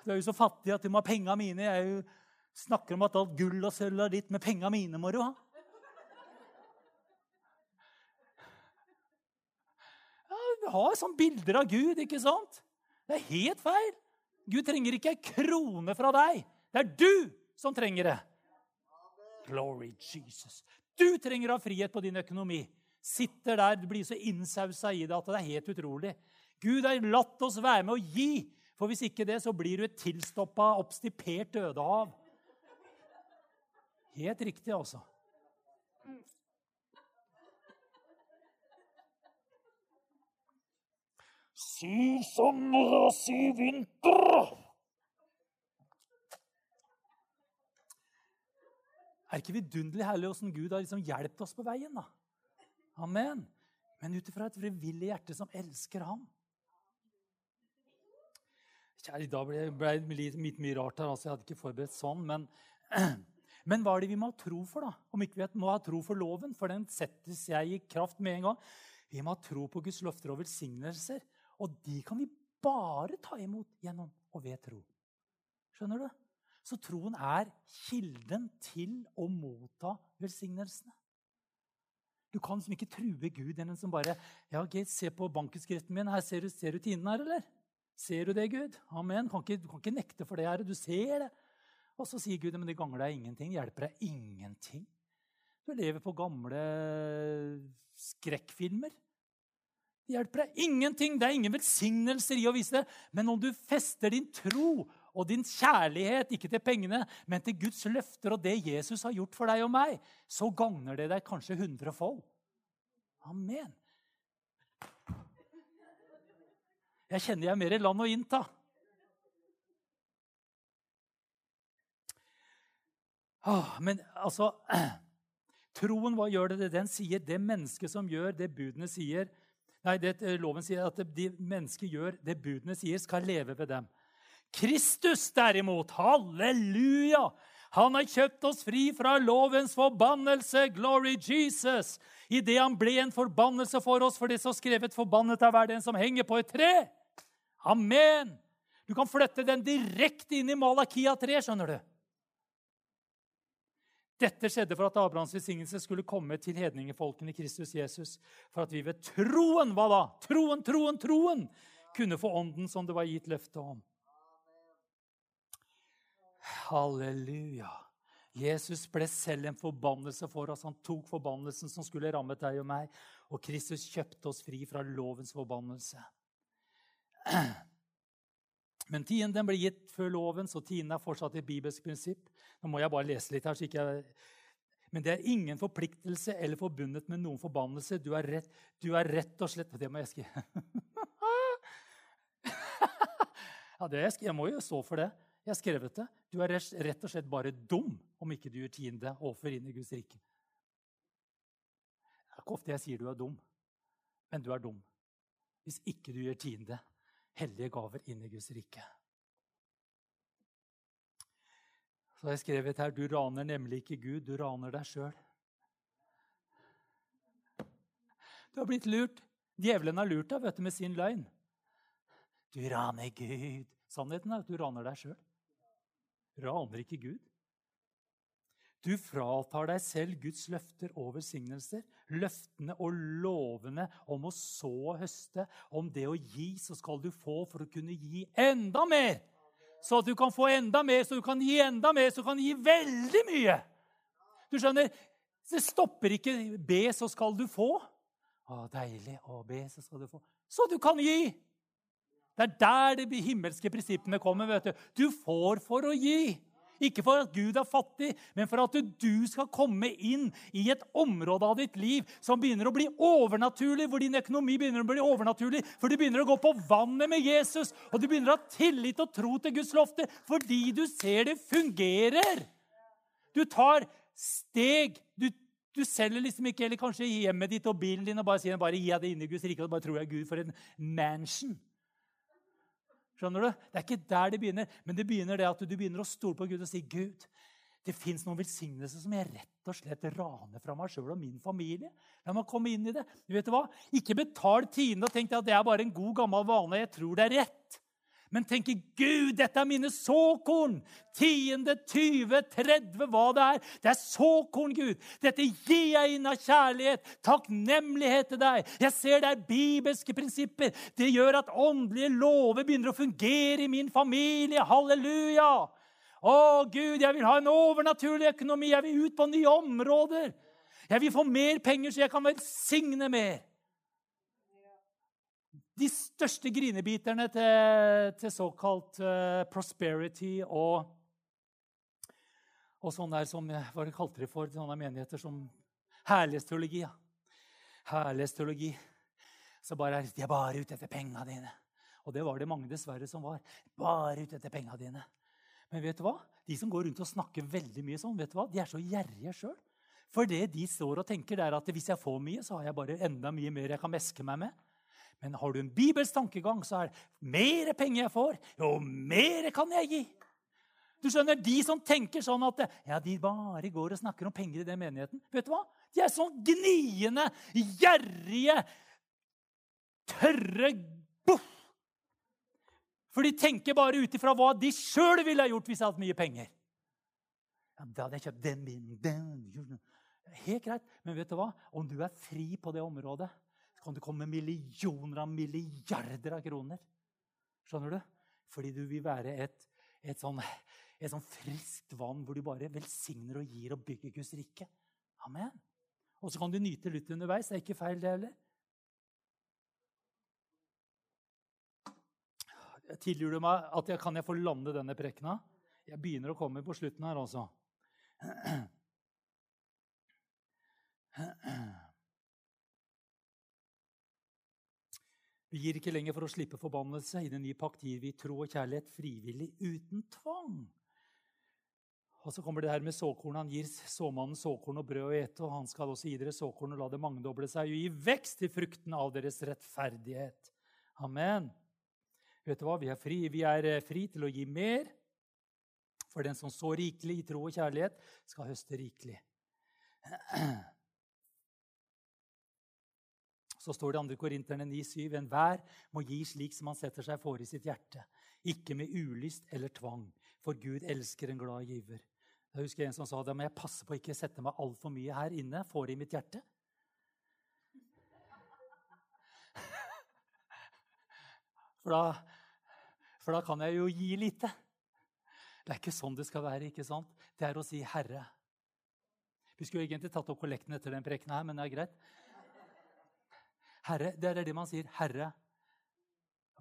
Du er jo så fattig at du må ha penga mine. Jeg jo snakker om at alt gull og sølv er ditt, med penga mine må du ha. du har sånne bilder av Gud, ikke sant? Det er helt feil. Gud trenger ikke ei krone fra deg. Det er du som trenger det. Glory Jesus. Du trenger å ha frihet på din økonomi. Sitter der, Du blir så innsausa i det at det er helt utrolig. Gud har latt oss være med å gi. For hvis ikke det, så blir du et tilstoppa, oppstipert dødehav. Helt riktig, altså. Syv sommer og syv vinter. Er ikke vidunderlig herlig åssen Gud har liksom hjulpet oss på veien? da? Amen. Men ut ifra et frivillig hjerte som elsker ham. Kjære, I dag ble det litt, litt mye rart her. altså Jeg hadde ikke forberedt sånn. Men, [CLEARS THROAT] men hva er det vi må ha tro for, da? Om ikke vi må ha tro for loven, for den settes jeg i kraft med en gang. Vi må ha tro på Guds løfter og velsignelser. Og de kan vi bare ta imot gjennom og ved tro. Skjønner du? Så troen er kilden til å motta velsignelsene. Du kan liksom ikke true Gud enn en som bare ja, okay, 'Se på bankutskriften min. her Ser du, ser du tiden her, eller?' Ser du det, Gud? Amen. Du kan ikke nekte for det, her. Du ser det. Og så sier Gud men det ganger deg ingenting. Hjelper deg ingenting. Du lever på gamle skrekkfilmer. Det hjelper deg ingenting. Det er ingen velsignelser i å vise det. Men om du fester din tro og din kjærlighet, ikke til pengene, men til Guds løfter og det Jesus har gjort for deg og meg, så gagner det deg kanskje hundrefold. Amen. Jeg kjenner jeg er mer i land å innta. Åh, men altså [CLEARS THROAT] Troen, hva gjør det? Den sier det mennesket som gjør det budene sier Nei, det, eh, loven sier at de mennesket gjør det budene sier, skal leve ved dem. Kristus, derimot, halleluja! Han har kjøpt oss fri fra lovens forbannelse. Glory Jesus! Idet han ble en forbannelse for oss, for det som skrevet 'forbannet er hver den som henger på et tre'. Amen! Du kan flytte den direkte inn i Malakia 3, skjønner du. Dette skjedde for at Abrahams velsignelse skulle komme til hedningefolkene i Kristus Jesus. For at vi ved troen hva da? Troen, troen, troen kunne få ånden som det var gitt løfte om. Halleluja. Jesus ble selv en forbannelse for oss. Han tok forbannelsen som skulle rammet deg og meg. Og Kristus kjøpte oss fri fra lovens forbannelse. [CLEARS THROAT] Men tienden ble gitt før loven, så tienden er fortsatt et bibelsk prinsipp. Nå må jeg bare lese litt her. Jeg... Men det er ingen forpliktelse eller forbundet med noen forbannelse. Du er rett, du er rett og slett Det må jeg skrive. [LAUGHS] ja, det jeg, jeg må jo stå for det. Jeg har skrevet det. Du er rett og slett bare dum om ikke du gjør tiende overfor inn i Guds rike. Det er ikke ofte jeg sier du er dum, men du er dum hvis ikke du gjør tiende hellige gaver inn i Guds rike. Så har jeg skrevet her du raner nemlig ikke Gud, du raner deg sjøl. Du har blitt lurt. Djevelen har lurt deg vet du, med sin løgn. Du raner Gud. Sannheten er at du raner deg sjøl. Raner ikke Gud. Du fratar deg selv Guds løfter og velsignelser. Løftene og lovene om å så og høste. Om det å gi, så skal du få for å kunne gi enda mer. Så at du kan få enda mer, så du kan gi enda mer, så du kan gi veldig mye. Du skjønner, Det stopper ikke be, så skal du få. Å, deilig. Å, be, så skal du få. Så du kan gi. Det er der de himmelske prinsippene kommer. vet Du Du får for å gi. Ikke for at Gud er fattig, men for at du skal komme inn i et område av ditt liv som begynner å bli overnaturlig, hvor din økonomi begynner å bli overnaturlig, for du begynner å gå på vannet med Jesus, og du begynner å ha tillit og tro til Guds lofter fordi du ser det fungerer. Du tar steg. Du Du selger liksom ikke eller kanskje hjemmet ditt og bilen din og bare sier bare gi det inn i Guds rike og bare tror jeg Gud for en mansion. Skjønner du? Det er ikke der det begynner. Men det begynner det at du begynner å stole på Gud og si Gud, det fins noen velsignelser som jeg rett og slett raner fra meg sjøl og min familie. La meg komme inn i det. Du vet hva? Ikke betal tiende og tenk at det er bare en god, gammel vane. Jeg tror det er rett men tenker Gud, dette er mine såkorn. Tiende, 20, 30, hva det er. Det er såkorn, Gud. Dette gir jeg inn av kjærlighet, takknemlighet til deg. Jeg ser det er bibelske prinsipper. Det gjør at åndelige lover begynner å fungere i min familie. Halleluja! Å, Gud, jeg vil ha en overnaturlig økonomi. Jeg vil ut på nye områder. Jeg vil få mer penger, så jeg kan velsigne mer. De største grinebiterne til, til såkalt uh, prosperity og, og sånn der som Hva de kalte de for sånne menigheter som Herlighetsteologi. Ja. Herlighetsteologi. Så bare de er bare ute etter penga dine. Og det var det mange dessverre som var. Bare ute etter penga dine. Men vet du hva? de som går rundt og snakker veldig mye sånn, vet du hva? de er så gjerrige sjøl. For det de står og tenker, det er at hvis jeg får mye, så har jeg bare enda mye mer jeg kan meske meg med. Men har du en bibelsk tankegang, så er det mer penger jeg får, jo mer kan jeg gi. Du skjønner, De som tenker sånn at ja, de bare går og snakker om penger i den menigheten Vet du hva? De er sånn gniende, gjerrige, tørre boff. For de tenker bare ut ifra hva de sjøl ville ha gjort hvis jeg hadde mye penger. Ja, da hadde jeg kjøpt den bilen, den Helt greit. Men vet du hva? Om du er fri på det området, kan du komme med millioner av milliarder av kroner. Skjønner du? Fordi du vil være et, et, sånn, et sånn friskt vann hvor du bare velsigner og gir og bygger Guds rike. Amen. Og så kan du nyte litt underveis. Det er ikke feil, det heller. Tilgir du meg at jeg, kan jeg få lande denne prekena? Jeg begynner å komme på slutten her, altså. [CLEARS THROAT] [CLEARS THROAT] [CLEARS THROAT] Vi gir ikke lenger for å slippe forbannelse. I den nye pakt gir vi tro og kjærlighet frivillig, uten tvang. Og så kommer det her med såkorn. Han gir såmannen såkorn og brød å ete, og han skal også gi dere såkorn og la det mangedoble seg og gi vekst til frukten av deres rettferdighet. Amen. Vet du hva? Vi er fri. Vi er eh, fri til å gi mer. For den som så rikelig i tro og kjærlighet, skal høste rikelig. [CLEARS THROAT] Så står det i 2. Korinterne 9,7.: Enhver må gi slik som han setter seg for i sitt hjerte, ikke med ulyst eller tvang, for Gud elsker en glad giver. Jeg husker en som sa da må jeg passe på å ikke sette meg altfor mye her inne, for i mitt hjerte. [LAUGHS] For da, for da kan jeg jo gi lite. Det er ikke sånn det skal være. ikke sant? Det er å si 'Herre'. Vi skulle egentlig tatt opp kollekten etter den prekenen her, men det er greit. Herre, det er det man sier. Herre,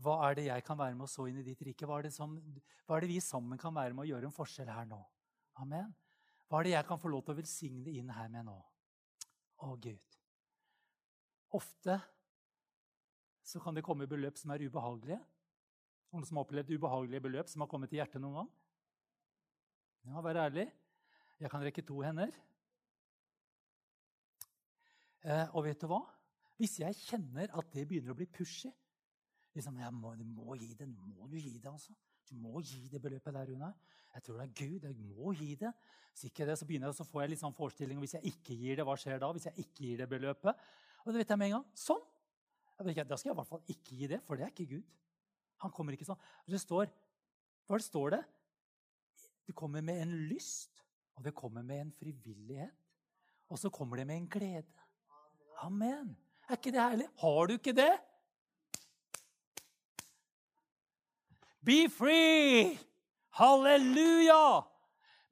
hva er det jeg kan være med å så inn i ditt rike? Hva er, som, hva er, det vi sammen kan være med å gjøre en forskjell her nå? Amen. Hva er det jeg kan få lov til å velsigne inn her med nå? Å, Gud. Ofte så kan det komme beløp som er ubehagelige. Noen som har opplevd ubehagelige beløp som har kommet til hjertet noen gang? Ja, vær ærlig. Jeg kan rekke to hender. Eh, og vet du hva? Hvis jeg kjenner at det begynner å bli pushy liksom, jeg må, Du må gi det. må du gi det, altså. Du må gi det beløpet der, Runar. Jeg tror det er Gud. Jeg må gi det. Hvis ikke det, så, begynner jeg, så får jeg litt sånn forestilling hvis jeg ikke gir det. Hva skjer da? Hvis jeg ikke gir det beløpet? Og det vet jeg med en gang. Sånn! Da skal jeg i hvert fall ikke gi det, for det er ikke Gud. Han kommer ikke sånn. Det står, Hva det står det? Det kommer med en lyst, og det kommer med en frivillighet. Og så kommer det med en glede. Amen. Er ikke det herlig? Har du ikke det? Be free! Halleluja!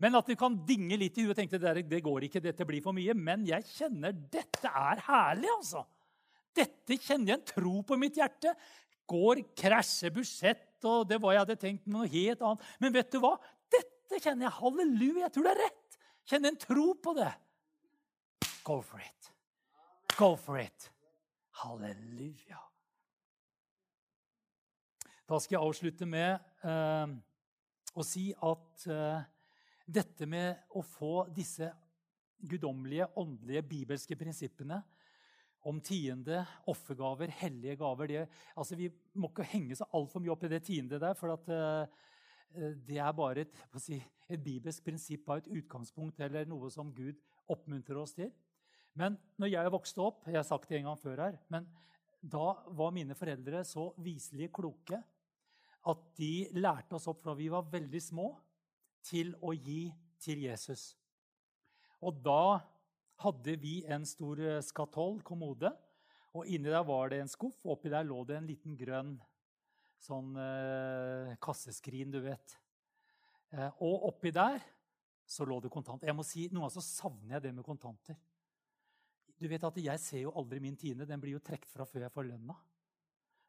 Men at du kan dinge litt i huet og tenke det, det går ikke, dette blir for mye. Men jeg kjenner dette er herlig, altså. Dette kjenner jeg en tro på mitt hjerte. Går, krasjer budsjett, og det var jeg hadde tenkt noe helt annet. Men vet du hva? Dette kjenner jeg. Halleluja. Jeg tror det er rett. Kjenner en tro på det. Go for it. Go for it. Halleluja. Da skal jeg avslutte med eh, å si at eh, dette med å få disse guddommelige, åndelige, bibelske prinsippene om tiende, offergaver, hellige gaver det, altså Vi må ikke henge så altfor mye opp i det tiende der, for at, eh, det er bare et, si, et bibelsk prinsipp av et utgangspunkt eller noe som Gud oppmuntrer oss til. Men når jeg vokste opp Jeg har sagt det en gang før her, men da var mine foreldre så viselige kloke at de lærte oss opp fra vi var veldig små, til å gi til Jesus. Og da hadde vi en stor eh, skatoll, kommode. Og inni der var det en skuff, og oppi der lå det en liten grønn sånn eh, kasseskrin, du vet. Eh, og oppi der så lå det kontanter. Jeg må si, Noen ganger så savner jeg det med kontanter. Du vet at Jeg ser jo aldri min tiende. Den blir jo trukket fra før jeg får lønna.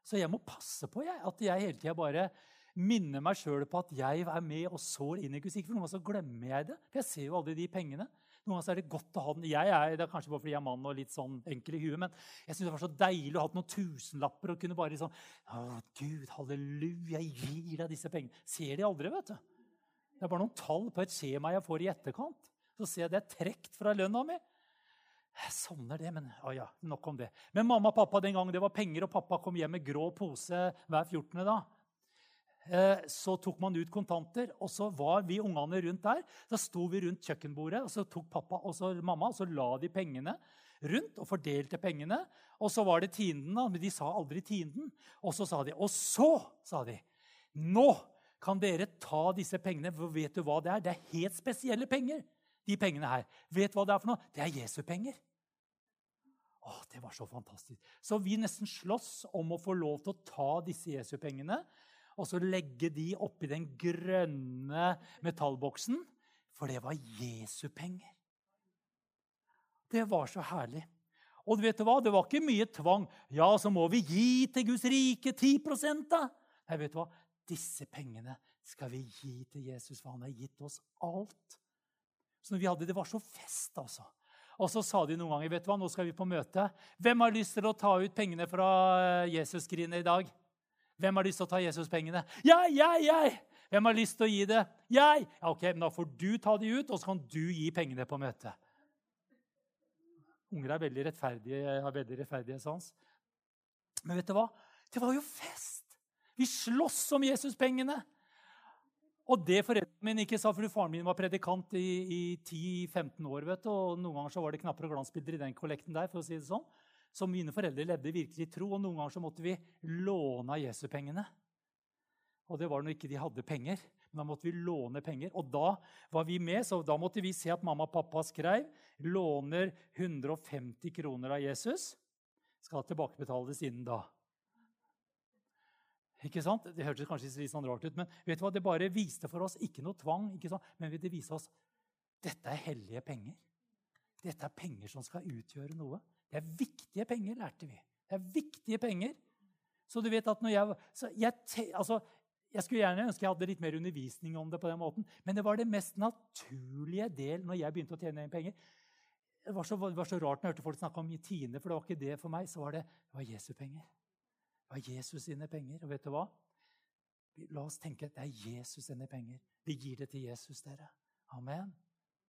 Så jeg må passe på jeg, at jeg hele tida bare minner meg sjøl på at jeg er med og sår inn i Guds rike. For noen ganger så glemmer jeg det. For jeg ser jo aldri de pengene. Noen ganger så er det godt å ha den. Jeg er, det er kanskje bare fordi jeg er mann og litt sånn enkel i huet, men jeg synes det var så deilig å ha noen tusenlapper og kunne bare sånn Å, Gud, halleluja, jeg gir deg disse pengene. Ser de aldri, vet du. Det er bare noen tall på et skjema jeg får i etterkant. Så ser jeg det er trukket fra lønna mi. Jeg savner det, men å ja, nok om det. Men mamma og pappa den gangen det var penger, og pappa kom hjem med grå pose hver 14. da, eh, så tok man ut kontanter, og så var vi ungene rundt der. Da sto vi rundt kjøkkenbordet, og så tok pappa og så mamma og så la de pengene rundt og fordelte pengene. Og så var det tienden, men de sa aldri tienden. Og så sa de Og så, sa de, nå kan dere ta disse pengene. For vet du hva det er? Det er helt spesielle penger de pengene her. Vet du hva det er for noe? Det er Jesu penger. Å, Det var så fantastisk. Så vi nesten slåss om å få lov til å ta disse Jesu-pengene og så legge de oppi den grønne metallboksen, for det var Jesu penger. Det var så herlig. Og vet du hva? det var ikke mye tvang. Ja, så må vi gi til Guds rike 10 da. Nei, vet du hva? Disse pengene skal vi gi til Jesus, for han har gitt oss alt. Så vi hadde, Det var så fest, altså. Og så sa de noen ganger vet du hva, nå skal vi på møte. Hvem har lyst til å ta ut pengene fra eh, Jesus-skrinet i dag? Hvem har lyst til å ta Jesus-pengene? Jeg, jeg, jeg! Hvem har lyst til å gi det? Jeg! Ja, ok, men Da får du ta de ut, og så kan du gi pengene på møtet. Unger er veldig rettferdige, har veldig rettferdighetssans. Men vet du hva? Det var jo fest! Vi slåss om Jesus-pengene. Og det foreldrene mine ikke sa, for faren min var predikant i, i 10-15 år. vet du, og Noen ganger så var det knapper og glansbilder i den kollekten der. for å si det sånn. Så mine foreldre levde virkelig i tro, og noen ganger så måtte vi låne av Jesu-pengene. Og det var når ikke de hadde penger. Men da måtte vi låne penger. Og da var vi med, så da måtte vi se at mamma og pappa skrev låner 150 kroner av Jesus. Skal tilbakebetales innen da. Ikke sant? Det hørtes kanskje litt sånn rart ut, men vet du hva? det bare viste for oss ikke noe tvang. ikke sant? Men det viste oss dette er hellige penger. Dette er penger som skal utgjøre noe. Det er viktige penger, lærte vi. Det er viktige penger. Så du vet at når jeg, jeg, altså, jeg skulle gjerne ønske jeg hadde litt mer undervisning om det, på den måten, men det var det mest naturlige del når jeg begynte å tjene penger. Det var så, det var så rart når jeg hørte folk snakke om tiende, for det var ikke det for meg. Så var det, det var Jesu penger var Jesus sine penger. Og vet du hva? La oss tenke at det er Jesus sine penger. Vi gir det til Jesus, dere. Amen.